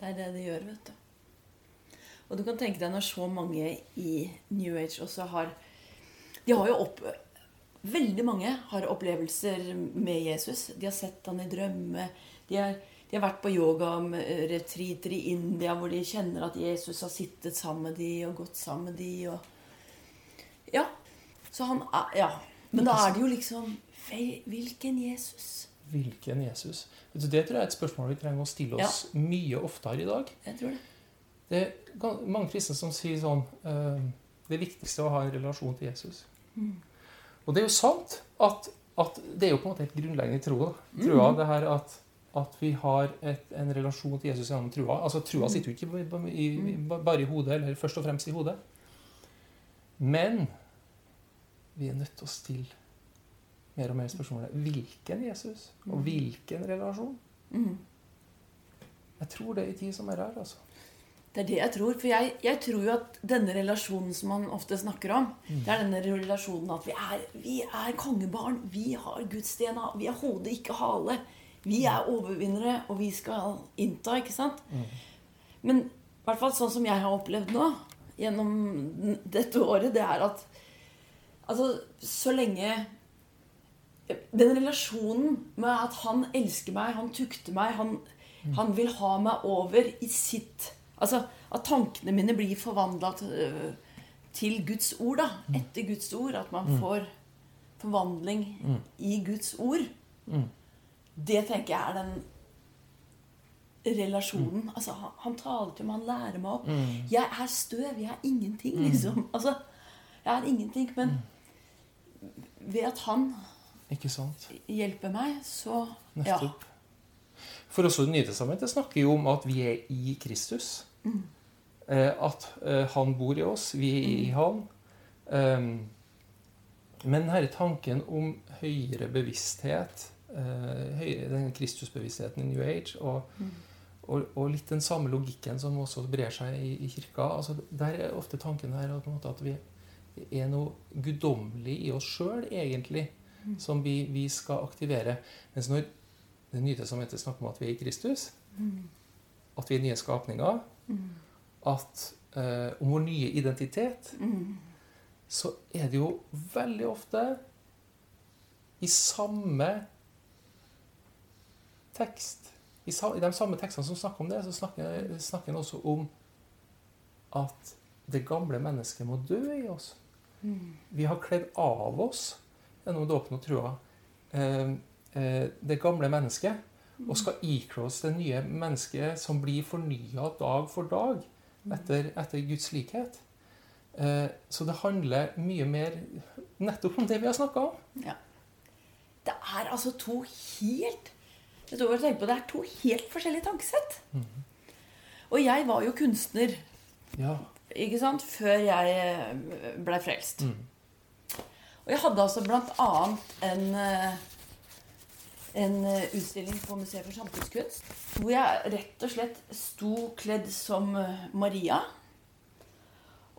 Speaker 1: Det er det det gjør, vet du. Og du kan tenke deg når så mange i New Age også har De har jo opp... Veldig mange har opplevelser med Jesus. De har sett han i drømme. De har, de har vært på yogaretreater i India hvor de kjenner at Jesus har sittet sammen med de og gått sammen med de og Ja. Så han er Ja. Men da er det jo liksom Hvilken Jesus?
Speaker 2: Hvilken Jesus? Det tror jeg er et spørsmål vi trenger å stille oss mye oftere i dag.
Speaker 1: Jeg tror det.
Speaker 2: Det er mange kristne som sier sånn eh, Det viktigste er å ha en relasjon til Jesus. Og det er jo sant at, at det er jo på en måte helt grunnleggende i troa. Mm. det her at, at vi har et, en relasjon til Jesus gjennom trua. Altså Trua sitter jo ikke i, i, bare i hodet, eller først og fremst i hodet. Men vi er nødt til å stille mer og mer spørsmålet hvilken Jesus og hvilken relasjon? Jeg tror det er i tid som er her, altså.
Speaker 1: Det er det jeg tror. For jeg, jeg tror jo at denne relasjonen som man ofte snakker om,
Speaker 2: Mm.
Speaker 1: det er denne relasjonen at vi er, vi er kongebarn. Vi har Guds DNA. Vi har hode, ikke hale. Vi er overvinnere, og vi skal innta, ikke sant? Men i hvert fall sånn som jeg har opplevd nå, gjennom dette året, det er at Altså, så lenge Den relasjonen med at han elsker meg, han tukter meg, han, han vil ha meg over i sitt Altså at tankene mine blir forvandla til, til Guds ord, da. Etter Guds ord. At man får forvandling i Guds ord. Det tenker jeg er den relasjonen. Altså, han, han taler til meg, han lærer meg opp. Jeg er støv, jeg er ingenting, liksom. Altså, jeg er ingenting. Men ved at han hjelper meg, så ja.
Speaker 2: Nettopp. For også Det nye testamentet snakker jo om at vi er i Kristus. Eh, at eh, han bor i oss, vi er i han. Um, men denne tanken om høyere bevissthet, den Kristusbevisstheten i New Age, og, og, og litt den samme logikken som også brer seg i, i kirka. Altså Der er ofte tanken her at, at vi er noe guddommelig i oss sjøl, egentlig, som vi, vi skal aktivere. Mens når Det nye testamentet snakker om at vi er i Kristus, at vi er nye skapninger, at eh, om vår nye identitet, så er det jo veldig ofte i samme tekst I, i de samme tekstene som snakker om det, så snakker, snakker en også om at det gamle mennesket må dø i oss. Vi har kledd av oss gjennom dåpen og trua eh, eh, det gamle mennesket og skal ikle oss det nye mennesket som blir fornya dag for dag etter, etter Guds likhet. Eh, så det handler mye mer nettopp om det vi har snakka om.
Speaker 1: Ja. Det er altså to helt Det er to helt forskjellige tankesett. Og jeg var jo kunstner
Speaker 2: Ja.
Speaker 1: ikke sant, før jeg blei frelst. Og jeg hadde altså blant annet en, eh, en eh, utstilling på Museet for samtidskunst hvor jeg rett og slett sto kledd som eh, Maria.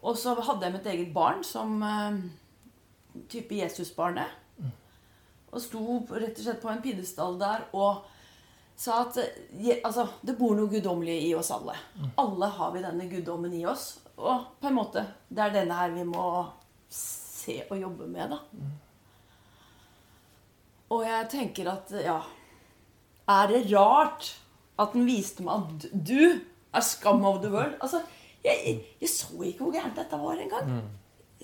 Speaker 1: Og så hadde jeg mitt eget barn som eh, type Jesusbarnet. Og sto rett og slett på en pidestall der og sa at altså, det bor noe guddommelig i oss alle. Alle har vi denne guddommen i oss. Og på en måte, det er denne her vi må se og jobbe med, da. Og jeg tenker at ja Er det rart at den viste meg at du er scum of the world? Altså, jeg, jeg så ikke hvor gærent dette var engang.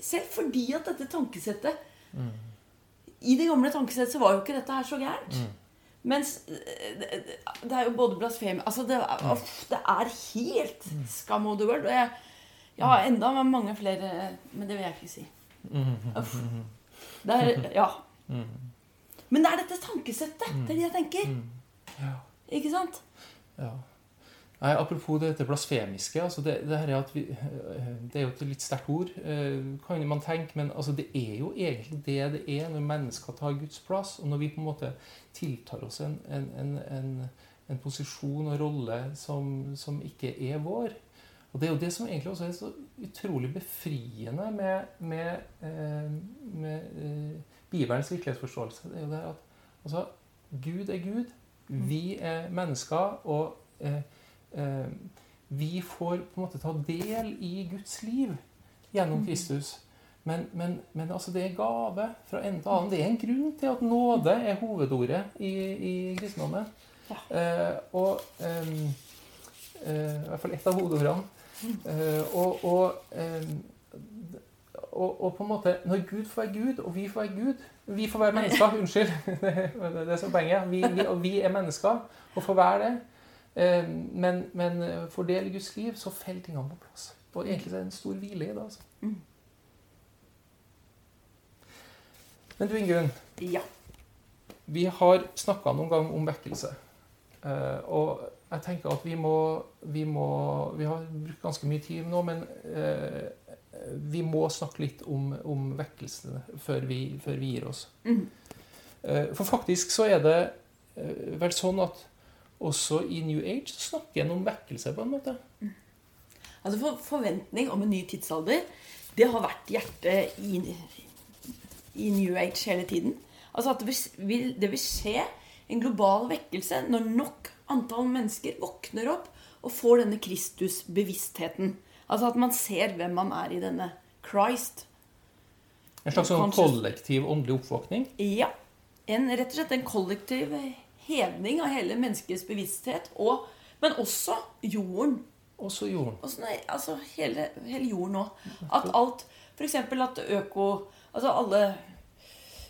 Speaker 1: Selv fordi at dette tankesettet I det gamle tankesettet så var jo ikke dette her så gærent. Mens eh, det, er jo både blasfemi Altså, det, uff, det er helt scum of the world. Og jeg, jeg har enda mange flere Men det vil jeg ikke si. Uff. Det er Ja. Men det er dette tankesettet. Det er det jeg tenker. Ikke sant?
Speaker 2: Ja. Nei, apropos dette blasfemiske. altså det, det, her er at vi, eh, det er jo et litt sterkt ord, eh, kan man tenke, men altså det er jo egentlig det det er når mennesker tar Guds plass, og når vi på en måte tiltar oss en, en, en, en, en posisjon og rolle som, som ikke er vår. Og det er jo det som egentlig også er så utrolig befriende med, med, eh, med Bibelens virkelighetsforståelse. Det er jo det at altså, Gud er Gud, vi er mennesker, og eh, vi får på en måte ta del i Guds liv gjennom Kristus. Men, men, men altså det er gave fra en til annen. Det er en grunn til at nåde er hovedordet i, i kristendommen. Eh, og eh, eh, I hvert fall ett av hovedordene. Eh, og, og, og, og på en måte Når Gud får være Gud, og vi får være Gud Vi får være mennesker. Unnskyld. Det er det som poenget. Vi, vi, og vi er mennesker og får være det. Eh, Men, men for del i Guds liv så faller tingene på plass. Og egentlig er det en stor hvile i det. altså. Men du Ingunn,
Speaker 1: Ja.
Speaker 2: vi har snakka noen gang om vekkelse. Eh, og jeg tenker at vi må, vi må Vi har brukt ganske mye tid nå, men eh, vi må snakke litt om, om vekkelse før vi, før vi gir oss.
Speaker 1: Mm.
Speaker 2: Eh, for faktisk så er det eh, vel sånn at også i New Age snakker en om vekkelse, på en måte.
Speaker 1: Altså for, Forventning om en ny tidsalder, det har vært hjertet i, i New Age hele tiden. Altså at det vil, det vil skje en global vekkelse når nok antall mennesker våkner opp og får denne Kristus-bevisstheten. Altså at man ser hvem man er i denne Christ.
Speaker 2: En slags sånn kollektiv åndelig oppvåkning?
Speaker 1: Ja. En, rett og slett en kollektiv hevning av hele menneskets bevissthet. Og, men også jorden.
Speaker 2: Også jorden.
Speaker 1: Også, nei, altså hele, hele jorden òg. At alt F.eks. at øko Altså alle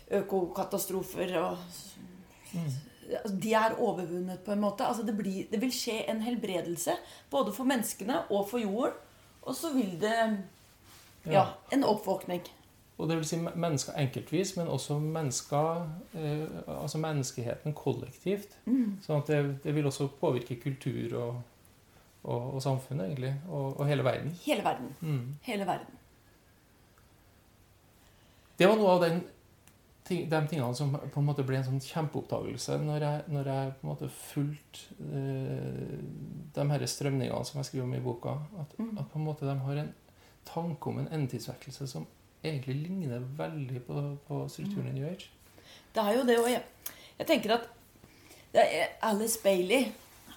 Speaker 1: økokatastrofer og mm. De er overvunnet på en måte. Altså det, blir, det vil skje en helbredelse både for menneskene og for jorden. Og så vil det ja, en oppvåkning.
Speaker 2: Og det vil si mennesker enkeltvis, men også mennesker, eh, altså menneskeheten kollektivt. Mm. Sånn at det, det, vil også påvirke kultur og, og, og samfunnet, egentlig. Og, og, hele verden.
Speaker 1: Hele verden. Mm. Hele verden.
Speaker 2: Det var noe av den, de tingene som på en måte ble en sånn kjempeoppdagelse når jeg, når jeg på en måte fulgte eh, de her strømningene som jeg skriver om i boka. At, mm. at på en måte de har en tanke om en endetidsvekkelse som egentlig ligner veldig på, på strukturen i New Age.
Speaker 1: Det er jo det, òg. jeg, jeg tenker at Alice Bailey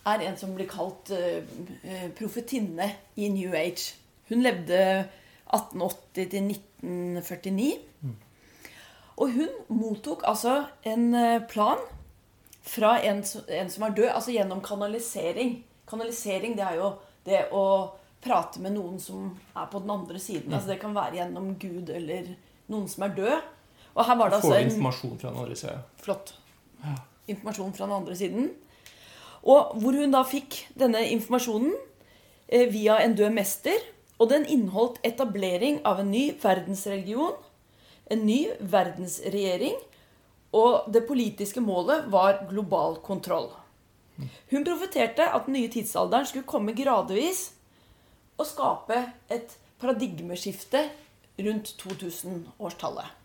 Speaker 1: er en som blir kalt uh, profetinne i New Age. Hun levde 1880 til 1949. Mm. Og hun mottok altså en plan fra en, en som er død, altså gjennom kanalisering. Kanalisering, det er jo det å prate med noen som er på den andre siden. Mm. Altså Det kan være gjennom Gud eller noen som er død. Og her var det altså
Speaker 2: en, informasjon fra den andre siden.
Speaker 1: Flott. Ja. Informasjon fra den andre siden. Og hvor hun da fikk denne informasjonen eh, via en død mester. Og den inneholdt etablering av en ny verdensreligion, en ny verdensregjering, og det politiske målet var global kontroll. Mm. Hun profeterte at den nye tidsalderen skulle komme gradvis å skape et paradigmeskifte rundt 2000-årstallet.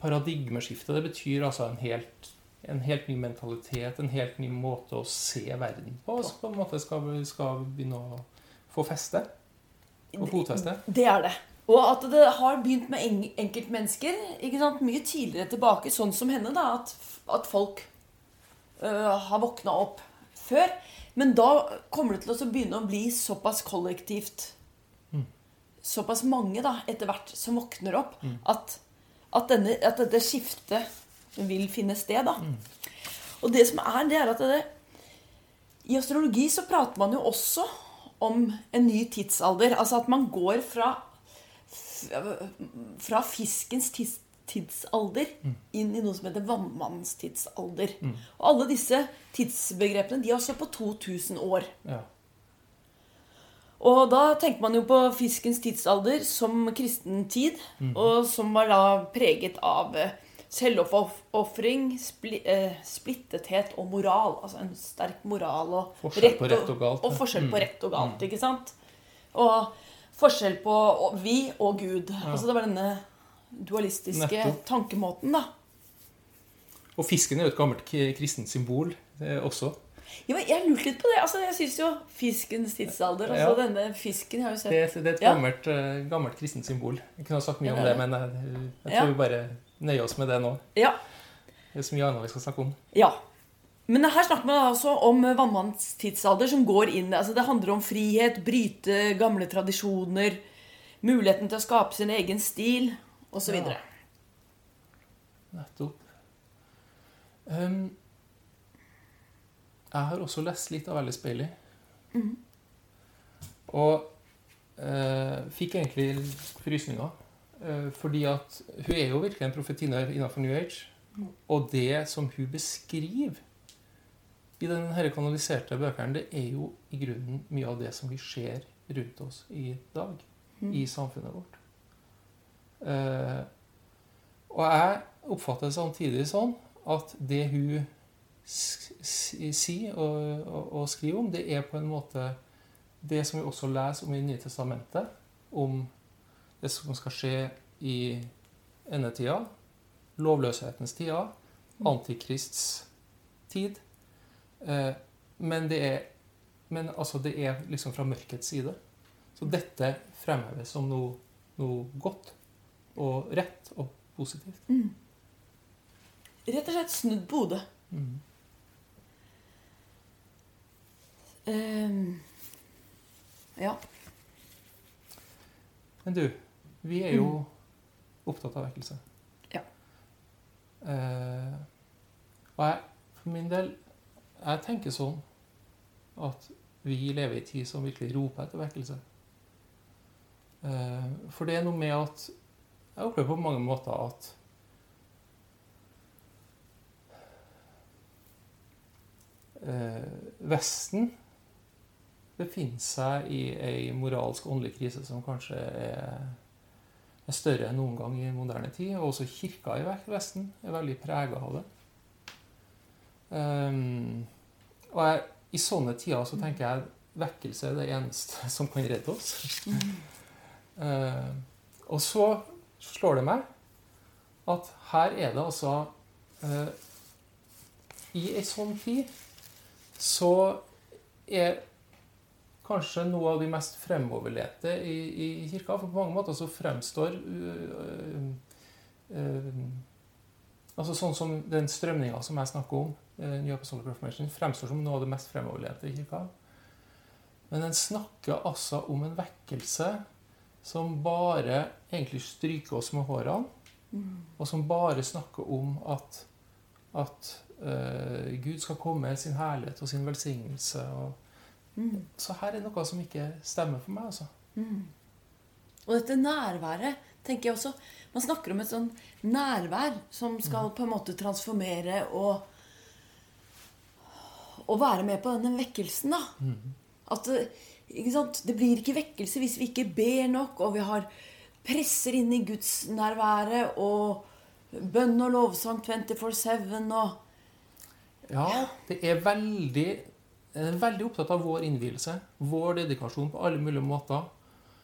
Speaker 2: Paradigmeskifte, det betyr altså en helt, en helt, ny mentalitet, en helt ny måte å se verden på, som på en måte skal, skal begynne å få feste? Få fotfeste?
Speaker 1: Det er det. Og at det har begynt med enkeltmennesker mye tidligere tilbake, sånn som henne, da, at, at folk øh, har våkna opp før. Men da kommer det til å begynne å bli såpass kollektivt mm. Såpass mange da, etter hvert som våkner opp, mm. at, at, denne, at, dette skiftet vil finne sted. da. Mm. Og det som er, det er at det, i astrologi så prater man jo også om en ny tidsalder. Altså at man går fra, fra fiskens tids, tidsalder mm. inn i noe som heter vannmannstidsalder. Mm. Og alle disse tidsbegrepene de har stått på 2000 år. Ja. Og da tenker man jo på fiskens tidsalder som kristen tid, mm. og som var da preget av eh, selvoppofring, spli, eh, splittethet og moral. Altså en sterk moral og
Speaker 2: Forskjell på rett og galt.
Speaker 1: Og, og forskjell på mm. rett og galt, mm. ikke sant? Og forskjell på vi og Gud. Ja. Altså det var denne dualistiske Nettopp. tankemåten, da.
Speaker 2: Og fisken er jo et gammelt kristent symbol også.
Speaker 1: Ja, men Jeg lurte litt på det. Altså, jeg syns jo fiskens tidsalder altså ja. denne fisken har jo sett...
Speaker 2: Det, det er et gammelt, ja. uh, gammelt kristent symbol. Jeg kunne ha sagt mye om det, men jeg, jeg tror vi bare nøyer oss med det nå.
Speaker 1: Ja.
Speaker 2: Det er så mye annet vi skal snakke om.
Speaker 1: Ja. Men her snakker man altså om vannmannens tidsalder som går inn altså Det handler om frihet, bryte gamle tradisjoner, muligheten til å skape sin egen stil osv. Ja.
Speaker 2: Nettopp. Um, jeg har også lest litt av Alice Bailey. Mm. Og uh, fikk egentlig frysninger. Uh, fordi at hun er jo virkelig en profetinne innenfor New Age. Mm. Og det som hun beskriver i den kanaliserte bøkene, det er jo i grunnen mye av det som vi ser rundt oss i dag. Mm. I samfunnet vårt. Uh, og jeg oppfatter det samtidig sånn at det hun sier og, og, og, skriver om, det er på en måte det som vi også leser om i Nye testamentet, om det som skal skje i endetida, lovløshetens tida, antikrists tid, Eh, men det er men altså, det er liksom fra mørkets side. Så dette fremheves som noe, noe godt og rett og positivt.
Speaker 1: Mm. Rett og slett snudd på hodet.
Speaker 2: Mm.
Speaker 1: Um, ja.
Speaker 2: Men du, vi er jo opptatt av vekkelse.
Speaker 1: Ja.
Speaker 2: Uh, og jeg, for min del, jeg tenker sånn at vi lever i en tid som virkelig roper etter vekkelse. Uh, for det er noe med at Jeg opplever på mange måter at eh, Vesten befinner seg i ei moralsk åndelig krise som kanskje er, er større enn noen gang i moderne tid. Og også kirka i Vesten er veldig prega av det. Um, og jeg, i sånne tider så tenker jeg vekkelse er det eneste som kan redde oss. uh, og så slår det meg at her er det altså eh, I ei sånn tid så er kanskje noe av de mest fremoverlete i, i, kirka. For på mange måter så fremstår uh, uh, altså Sånn som den strømninga som jeg snakker om, uh, New Apostolic Reformation, fremstår som noe av det mest fremoverlete i kirka. Men den snakker altså om en vekkelse som bare egentlig stryker oss med hårene, mm. og som bare snakker om at, at Gud skal komme med sin herlighet og sin velsignelse. og Mm. Så her er noe som ikke stemmer for meg. altså.
Speaker 1: Mm. Og dette nærværet tenker jeg også Man snakker om et sånn nærvær som skal på en måte transformere og, og være med på denne vekkelsen. da. Mm. At det blir ikke vekkelse hvis vi ikke ber nok, og vi har presser inn i gudsnærværet og bønn og lovsang 24-7 og
Speaker 2: Ja, det er veldig er veldig opptatt av vår innvielse, vår dedikasjon på alle mulige måter,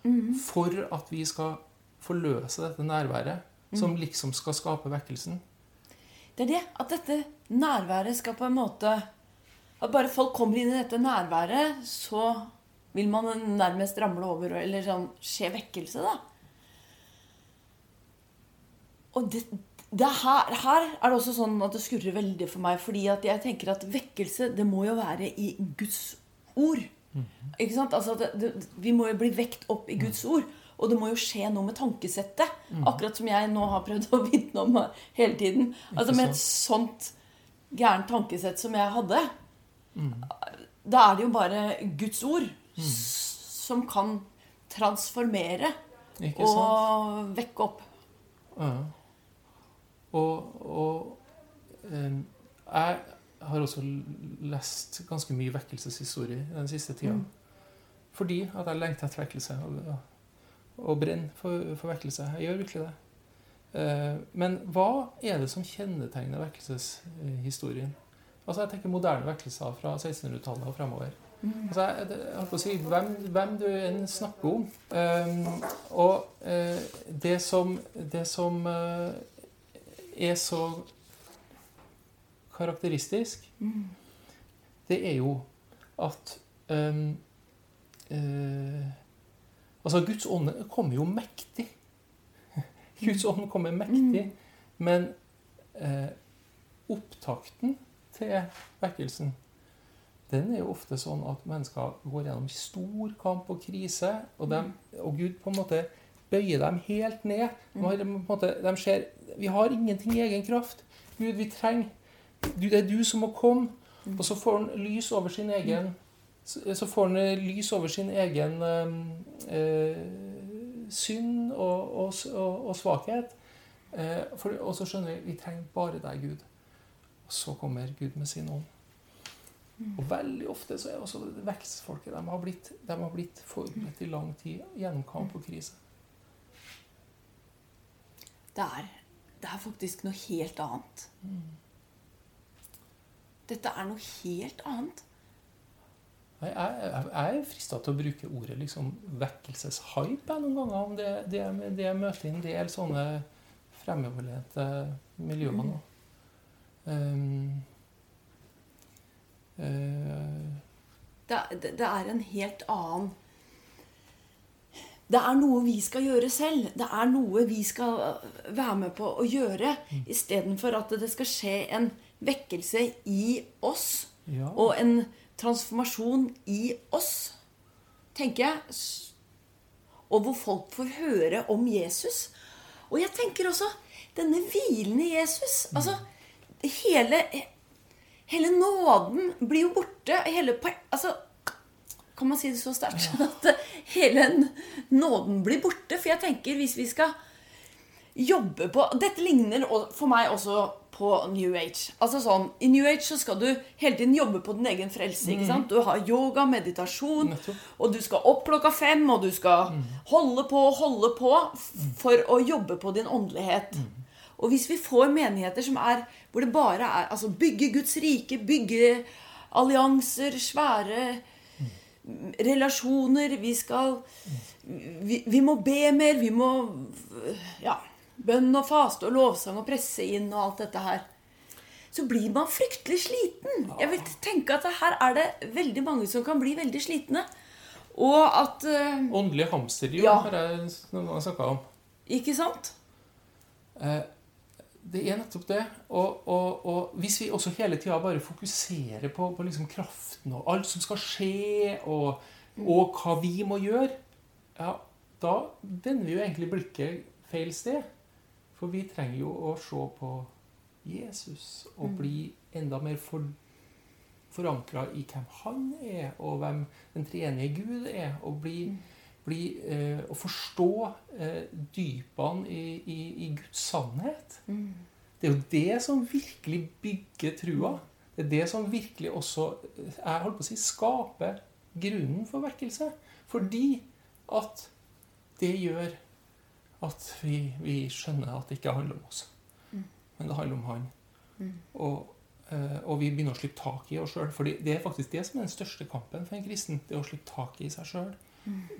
Speaker 2: mm. for at vi skal forløse dette nærværet, mm. som liksom skal skape vekkelsen.
Speaker 1: Det er det. At dette nærværet skal på en måte At bare folk kommer inn i dette nærværet, så vil man nærmest ramle over, eller sånn skje vekkelse, da. Og det, her, her, er det også sånn at det skurrer veldig for meg. fordi at jeg tenker at vekkelse det må jo være i Guds ord. Mm. Ikke sant? Altså det, det, vi må jo bli vekt opp i Guds ord. Og det må jo skje noe med tankesettet. Mm. Akkurat som jeg nå har prøvd å vitne om hele tiden. Altså Med et sånt gærent tankesett som jeg hadde, mm. da er det jo bare Guds ord mm. som kan transformere og vekke opp. Ja.
Speaker 2: Og, og eh, jeg har også lest ganske mye vekkelseshistorie den siste tida. Mm. Fordi at jeg lengter etter vekkelse og, og brenner for, for, vekkelse. Jeg gjør virkelig det. Eh, men hva er det som kjennetegner vekkelseshistorien? Altså Jeg tenker moderne vekkelser fra 1600-tallet og fremover. Altså, jeg, holdt på å si, hvem, hvem, du enn snakker om. Um, og uh, det som, det som uh, er så karakteristisk, mm. det er jo at um, uh, Altså, Guds ånd kommer jo mektig. Guds ånd kommer mektig. Mm. Men opptakten til vekkelsen den er jo ofte sånn at mennesker går gjennom stor kamp og krise, og, de, og Gud på en måte bøyer dem helt ned. De, måte, de ser Vi har ingenting i egen kraft. Gud, vi trenger Det er du som må komme. Og så får han lys over sin egen Så får han eh, lys over sin egen øh, synd og, og, og, og svakhet. Eh, for, og så skjønner vi vi trenger bare deg, Gud. Og så kommer Gud med sin ånd. Og veldig ofte så er også vekstfolket de har blitt, de har blitt forberedt i lang tid gjennom kamp og krise.
Speaker 1: Det er, det er faktisk noe helt annet. Dette er noe helt annet.
Speaker 2: Jeg, jeg, jeg er frista til å bruke ordet liksom vekkelseshype noen ganger. om det, det, det jeg møter en del sånne fremoverlente miljøer nå. Mm. Um,
Speaker 1: Det, er- det, det er en helt annen Det er noe vi skal gjøre selv. Det er noe vi skal øh, være med på å gjøre, istedenfor at det skal skje en vekkelse i oss.
Speaker 2: Ja.
Speaker 1: Og en transformasjon i oss, tenker jeg. Og hvor folk får høre om Jesus. Og jeg tenker også denne hvilende Jesus. Altså, hele, hele nåden blir jo borte. Hele, altså, kan man si det så sterkt? At hele nåden blir borte. For jeg tenker hvis vi skal jobbe på Dette ligner for meg også på New Age. Altså sånn, I New Age så skal du hele tiden jobbe på din egen frelse. ikke sant? Du har yoga, meditasjon, og du skal opp klokka fem, og du skal holde på og holde på for å jobbe på din åndelighet. Og hvis vi får menigheter som er hvor det bare er altså bygge Guds rike, bygge allianser, svære relasjoner Vi skal vi, vi må be mer. Vi må Ja. Bønn og faste og lovsang og presse inn og alt dette her. Så blir man fryktelig sliten. Jeg vil tenke at her er det veldig mange som kan bli veldig slitne. Og at eh,
Speaker 2: Åndelig hamsterhjul
Speaker 1: Ja.
Speaker 2: har jeg noen snakka om.
Speaker 1: Ikke sant?
Speaker 2: Eh, det er nettopp det. Og, og, og hvis vi også hele tida bare fokuserer på, på liksom kraften og alt som skal skje, og, og hva vi må gjøre, ja, da vender vi jo egentlig blikket feil sted. For vi trenger jo å se på Jesus og bli enda mer for, forankra i hvem han er, og hvem den treenige Gud er. Og bli, bli eh, å forstå eh, dypene i, i, i Guds sannhet. Det er jo det som virkelig bygger trua. Det er det som virkelig også eh, jeg holdt på å si, skaper grunnen for vekkelse. Fordi at det gjør at vi, vi skjønner at det ikke handler om oss, men det handler om Han. Og, eh, og vi begynner å slippe tak i oss sjøl. For det er faktisk det som er den største kampen for en kristen. Det å slippe tak i seg sjøl.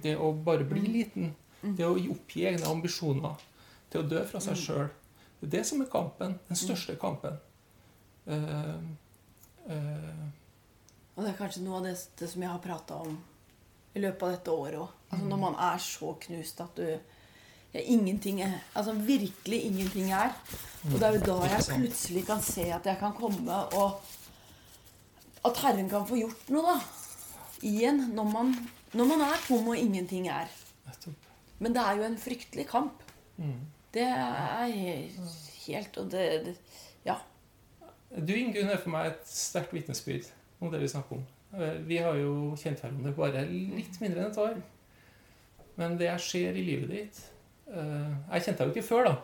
Speaker 2: Det å bare bli liten. Det å oppgi egne ambisjoner. Det å dø fra seg sjøl. Det er det som er kampen. Den største kampen. Uh, uh.
Speaker 1: Og det er kanskje noe av det, det som jeg har prata om i løpet av dette året òg. Altså når man er så knust at du ja, ingenting er, Altså virkelig ingenting er. Og det er jo da jeg plutselig kan se at jeg kan komme og At Herren kan få gjort noe, da. Igjen. Når man, når man er tom og ingenting er. Men det er jo en fryktelig kamp.
Speaker 2: Mm.
Speaker 1: Det er helt Og det, det Ja.
Speaker 2: Du, Ingunn, er for meg et sterkt vitnesbyrd om det vi snakker om. Eh, Vi har jo kjent hverandre bare litt mindre enn et år. Men det jeg ser i livet ditt eh, Jeg kjente deg jo ikke før, da.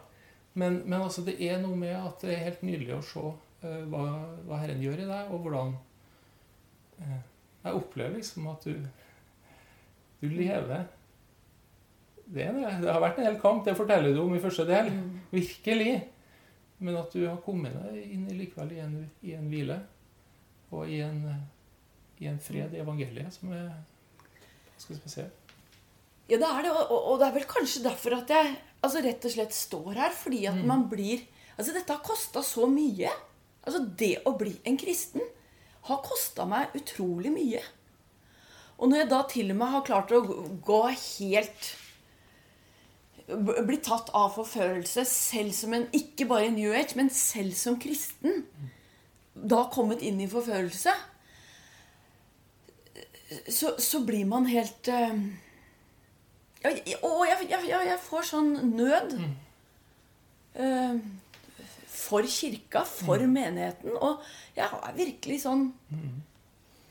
Speaker 2: Men, men altså, det er noe med at det er helt nydelig å se eh, hva, hva Herren gjør i deg, og hvordan Jeg opplever liksom at du Du lever det, er det. det har vært en hel kamp, det forteller du om i første del. Virkelig. Men at du har kommet deg inn likevel i en, i en hvile og i en, i en fred i evangeliet som er ganske spesiell.
Speaker 1: Ja, det er det. Og, og- det er vel kanskje derfor at jeg altså rett og slett står her. Fordi at man blir Altså, dette har kosta så mye. Altså, det å bli en kristen har kosta meg utrolig mye. Og når jeg da til og med har klart å gå helt Bli tatt av forførelse selv som en Ikke bare i New Age, men selv som kristen. Da kommet inn i forførelse. Så, så blir man helt eh, og jeg, jeg, jeg, får sånn nød eh, for kirka, for menigheten. Og jeg er virkelig sånn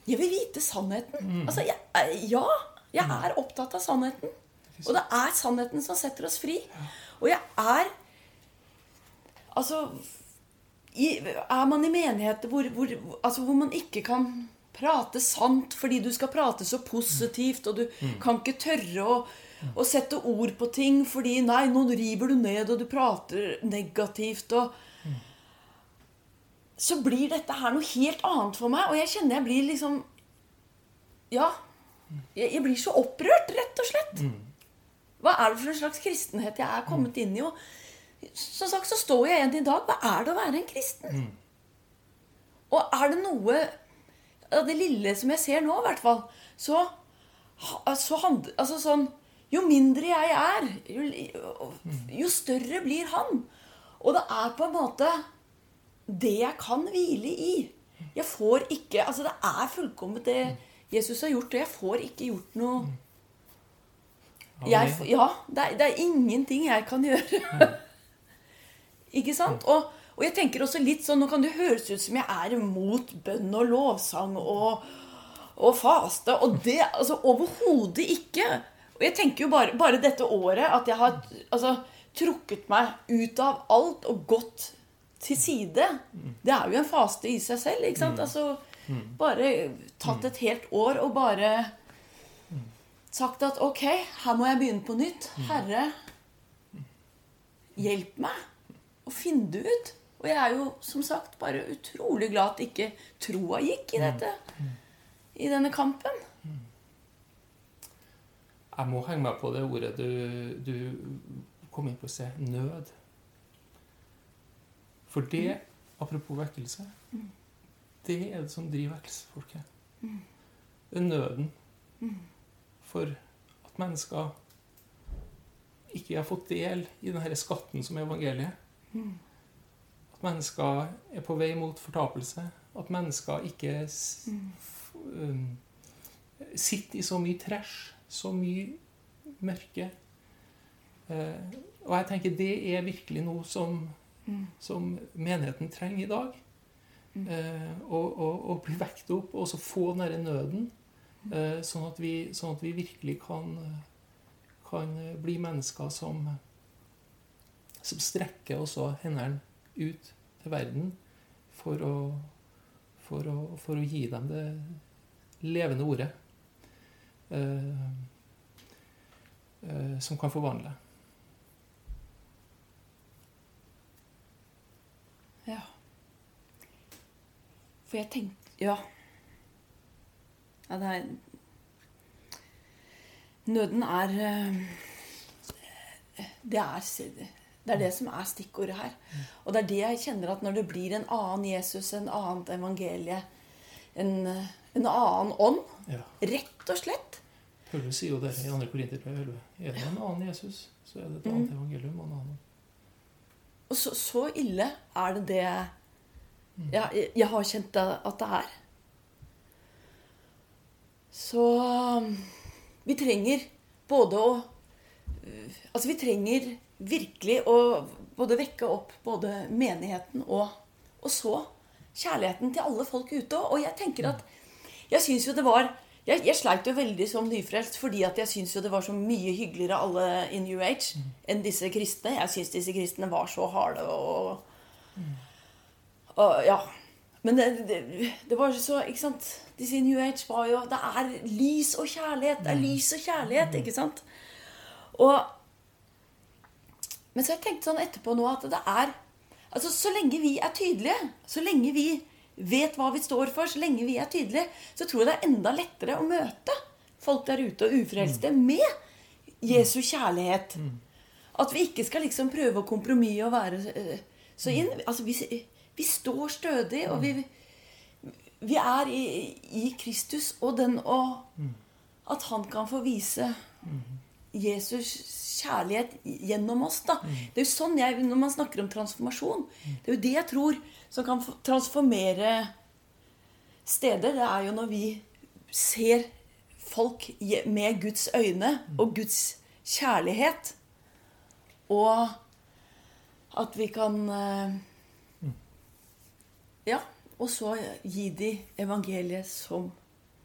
Speaker 1: Jeg vil vite sannheten. Altså, jeg, ja, jeg er opptatt av sannheten. Og det er sannheten som setter oss fri. Og jeg er Altså i, Er man i menigheter hvor, hvor, altså hvor man ikke kan prate sant fordi du skal prate så positivt, og du kan ikke tørre å, å sette ord på ting fordi Nei, nå river du ned, og du prater negativt, og Så blir dette her noe helt annet for meg, og jeg kjenner jeg blir liksom Ja. Jeg, jeg blir så opprørt, rett og slett. Hva er det for en slags kristenhet jeg er kommet inn i? Og som sagt så står jeg igjen i dag. Hva er det å være en kristen? Og er det noe av det lille som jeg ser nå, i hvert fall, så, så hand, altså sånn Jo mindre jeg er, jo, jo større blir han. Og det er på en måte det jeg kan hvile i. Jeg får ikke Altså, det er fullkomment det Jesus har gjort, og jeg får ikke gjort noe jeg, Ja, det er, det er ingenting jeg kan gjøre. ikke sant? Og, og jeg tenker også litt sånn Nå kan det høres ut som jeg er imot bønn og lovsang og, og faste. Og det altså overhodet ikke. Og jeg tenker jo bare, bare dette året at jeg har altså, trukket meg ut av alt og gått til side. Det er jo en faste i seg selv. ikke sant? Altså, bare tatt et helt år og bare sagt at ok, her må jeg begynne på nytt. Herre, hjelp meg å finne det ut. Og jeg er jo som sagt bare utrolig glad at ikke troa gikk i dette. I denne kampen.
Speaker 2: Jeg må henge meg på det ordet du, du kom inn på å se nød. For det, apropos vekkelse, det er det som driver vekkelsefolket. Det er nøden for at mennesker ikke har fått del i denne skatten som er evangeliet. At mennesker er på vei mot fortapelse. At mennesker ikke um, sitter i så mye trash, så mye mørke. Uh, og jeg tenker det er virkelig noe som, som menigheten trenger i dag. Eh, å, og, og, bli vekt opp og også få den derre nøden. Eh, sånn, at vi, sånn at vi virkelig kan, kan bli mennesker som, som strekker også hendene ut til verden for å, for å, for å gi dem det levende ordet. Eh, eh, som kan forvandle.
Speaker 1: Ja. For jeg tenkte Ja. Ja, det er Nøden er eh, Det er det er det som er stikkordet her. Og det er det jeg kjenner at når det blir en annen Jesus, en annet evangelie, en, en annen ånd,
Speaker 2: Ja.
Speaker 1: rett og slett
Speaker 2: Paulus sier jo det i 2. Korinterbrev 11. Er det en annen Jesus, så er det et annet evangelium og en annen.
Speaker 1: Og så, så ille er det det jeg, jeg, har kjent det- at det er. Så um, vi trenger både å Altså, vi trenger virkelig å både vekke opp både menigheten og, og så kjærligheten til alle folk ute. Og jeg tenker at Jeg syns jo det var jeg, jeg sleit jo veldig som nyfrelst fordi at jeg syns jo det var så mye hyggeligere alle i New Age enn disse kristne. Jeg syns disse kristne var så harde og, og Ja. Men det, det, det var så Ikke sant? Disse New Age var jo Det er lys og kjærlighet. Det er lys og kjærlighet, ikke sant? Og Men så har jeg tenkt sånn etterpå nå at det er Altså, så lenge vi er tydelige, så lenge vi vet hva vi står for, så lenge vi er tydelige, så tror jeg det er enda lettere å møte folk der ute og ufrelste med Jesu kjærlighet. At vi ikke skal liksom prøve å kompromisse og være eh, så inn. Altså, vi, vi står stødig, og vi, vi er i, i Kristus og den og At han kan få vise Jesus kjærlighet gjennom oss. da. Det er jo sånn jeg, Når man snakker om transformasjon, det er jo det jeg tror som kan transformere steder. Det er jo når vi ser folk med Guds øyne og Guds kjærlighet. Og at vi kan eh, Ja. Og så gi de evangeliet som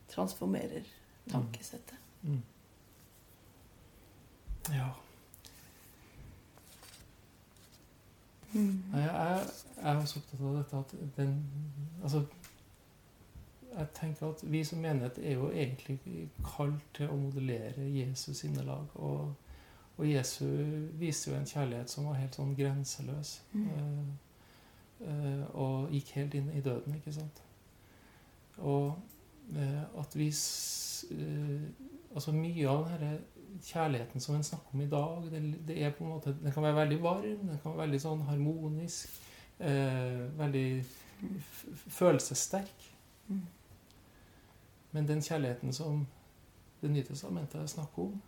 Speaker 1: transformerer tankesettet.
Speaker 2: Ja. Nei, jeg, jeg er så opptatt av dette at den Altså Jeg tenker at vi som menighet er jo egentlig kalt til å modellere Jesus sinnelag. Og, og Jesu viser jo en kjærlighet som var helt sånn grenseløs. Mm. eh, og gikk helt inn i døden, ikke sant. Og eh, at vi eh, Altså mye av denne kjærligheten som en snakker om i dag, det, det er på en måte, den kan være veldig varm, den kan være veldig sånn harmonisk, eh, veldig følelsessterk.
Speaker 1: Mm.
Speaker 2: Men den kjærligheten som Det nye testamentet snakker om,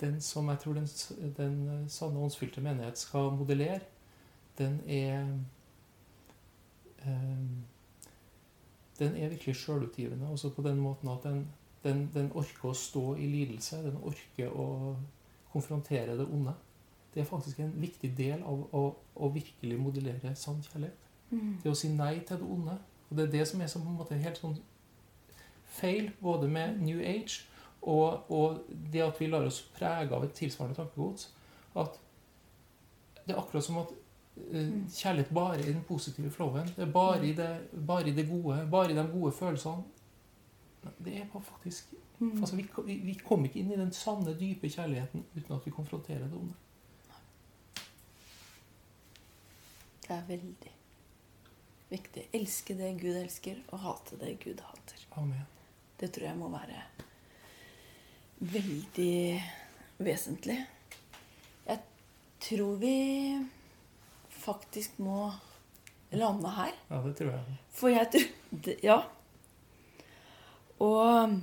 Speaker 2: den som jeg tror den, den sanne åndsfylte menighet skal modellere, den er eh, Den er virkelig sjølutgivende. Også på den måten at den, den, den orker å stå i lidelse. Den orker å konfrontere det onde. Det er faktisk en viktig del av å, å virkelig modellere sann kjærlighet.
Speaker 1: Mm.
Speaker 2: Det å si nei til det onde. Og det er det som er så på en måte helt sånn feil, både med New Age og, og det at vi lar oss prege av et tilsvarende tankegods. At det er akkurat som at kjærlighet bare i den positive flowen. Det er bare i det, bare i det gode, bare i de gode følelsene. Det er faktisk
Speaker 1: Mm.
Speaker 2: altså vi, vi, kommer ikke inn i den sanne, dype kjærligheten uten at vi konfronterer det onde.
Speaker 1: Det er veldig viktig. Elske det Gud elsker, og hate det Gud hater.
Speaker 2: Amen.
Speaker 1: Det tror jeg må være veldig vesentlig. Jeg tror vi faktisk må lande her.
Speaker 2: Ja, det tror jeg.
Speaker 1: For jeg tror det- Ja. Og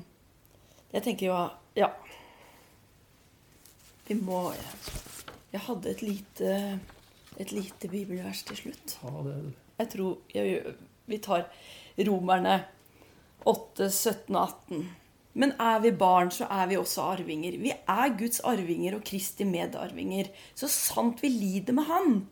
Speaker 1: jeg tenker jo Ja. Vi må Jeg hadde et lite, et lite bibelvers til slutt.
Speaker 2: Ja, det,
Speaker 1: Jeg tror jeg, vi tar Romerne 8, 17 og 18. Men er vi barn, så er vi også arvinger. Vi er Guds arvinger og Kristi medarvinger, så sant vi lider med Han.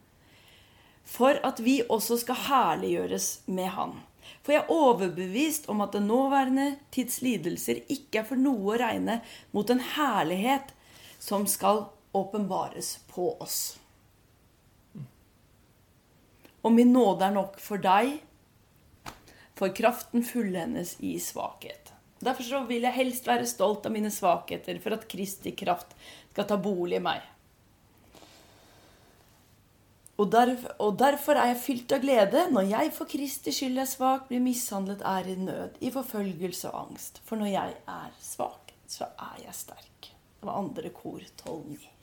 Speaker 1: For at vi også skal herliggjøres med Han. For jeg er overbevist om at den nåværende tids lidelser ikke er for noe å regne mot en herlighet som skal åpenbares på oss. Og min nåde er nok for deg, for kraften fullendes i svakhet. Derfor vil jeg helst være stolt av mine svakheter, for at Kristi kraft skal ta bolig i meg. Og derfor, og derfor er jeg fylt av glede når jeg for Kristi skyld er svak, blir mishandlet, er i nød, i forfølgelse og angst. For når jeg er svak, så er jeg sterk. Det var andre kor 12.9.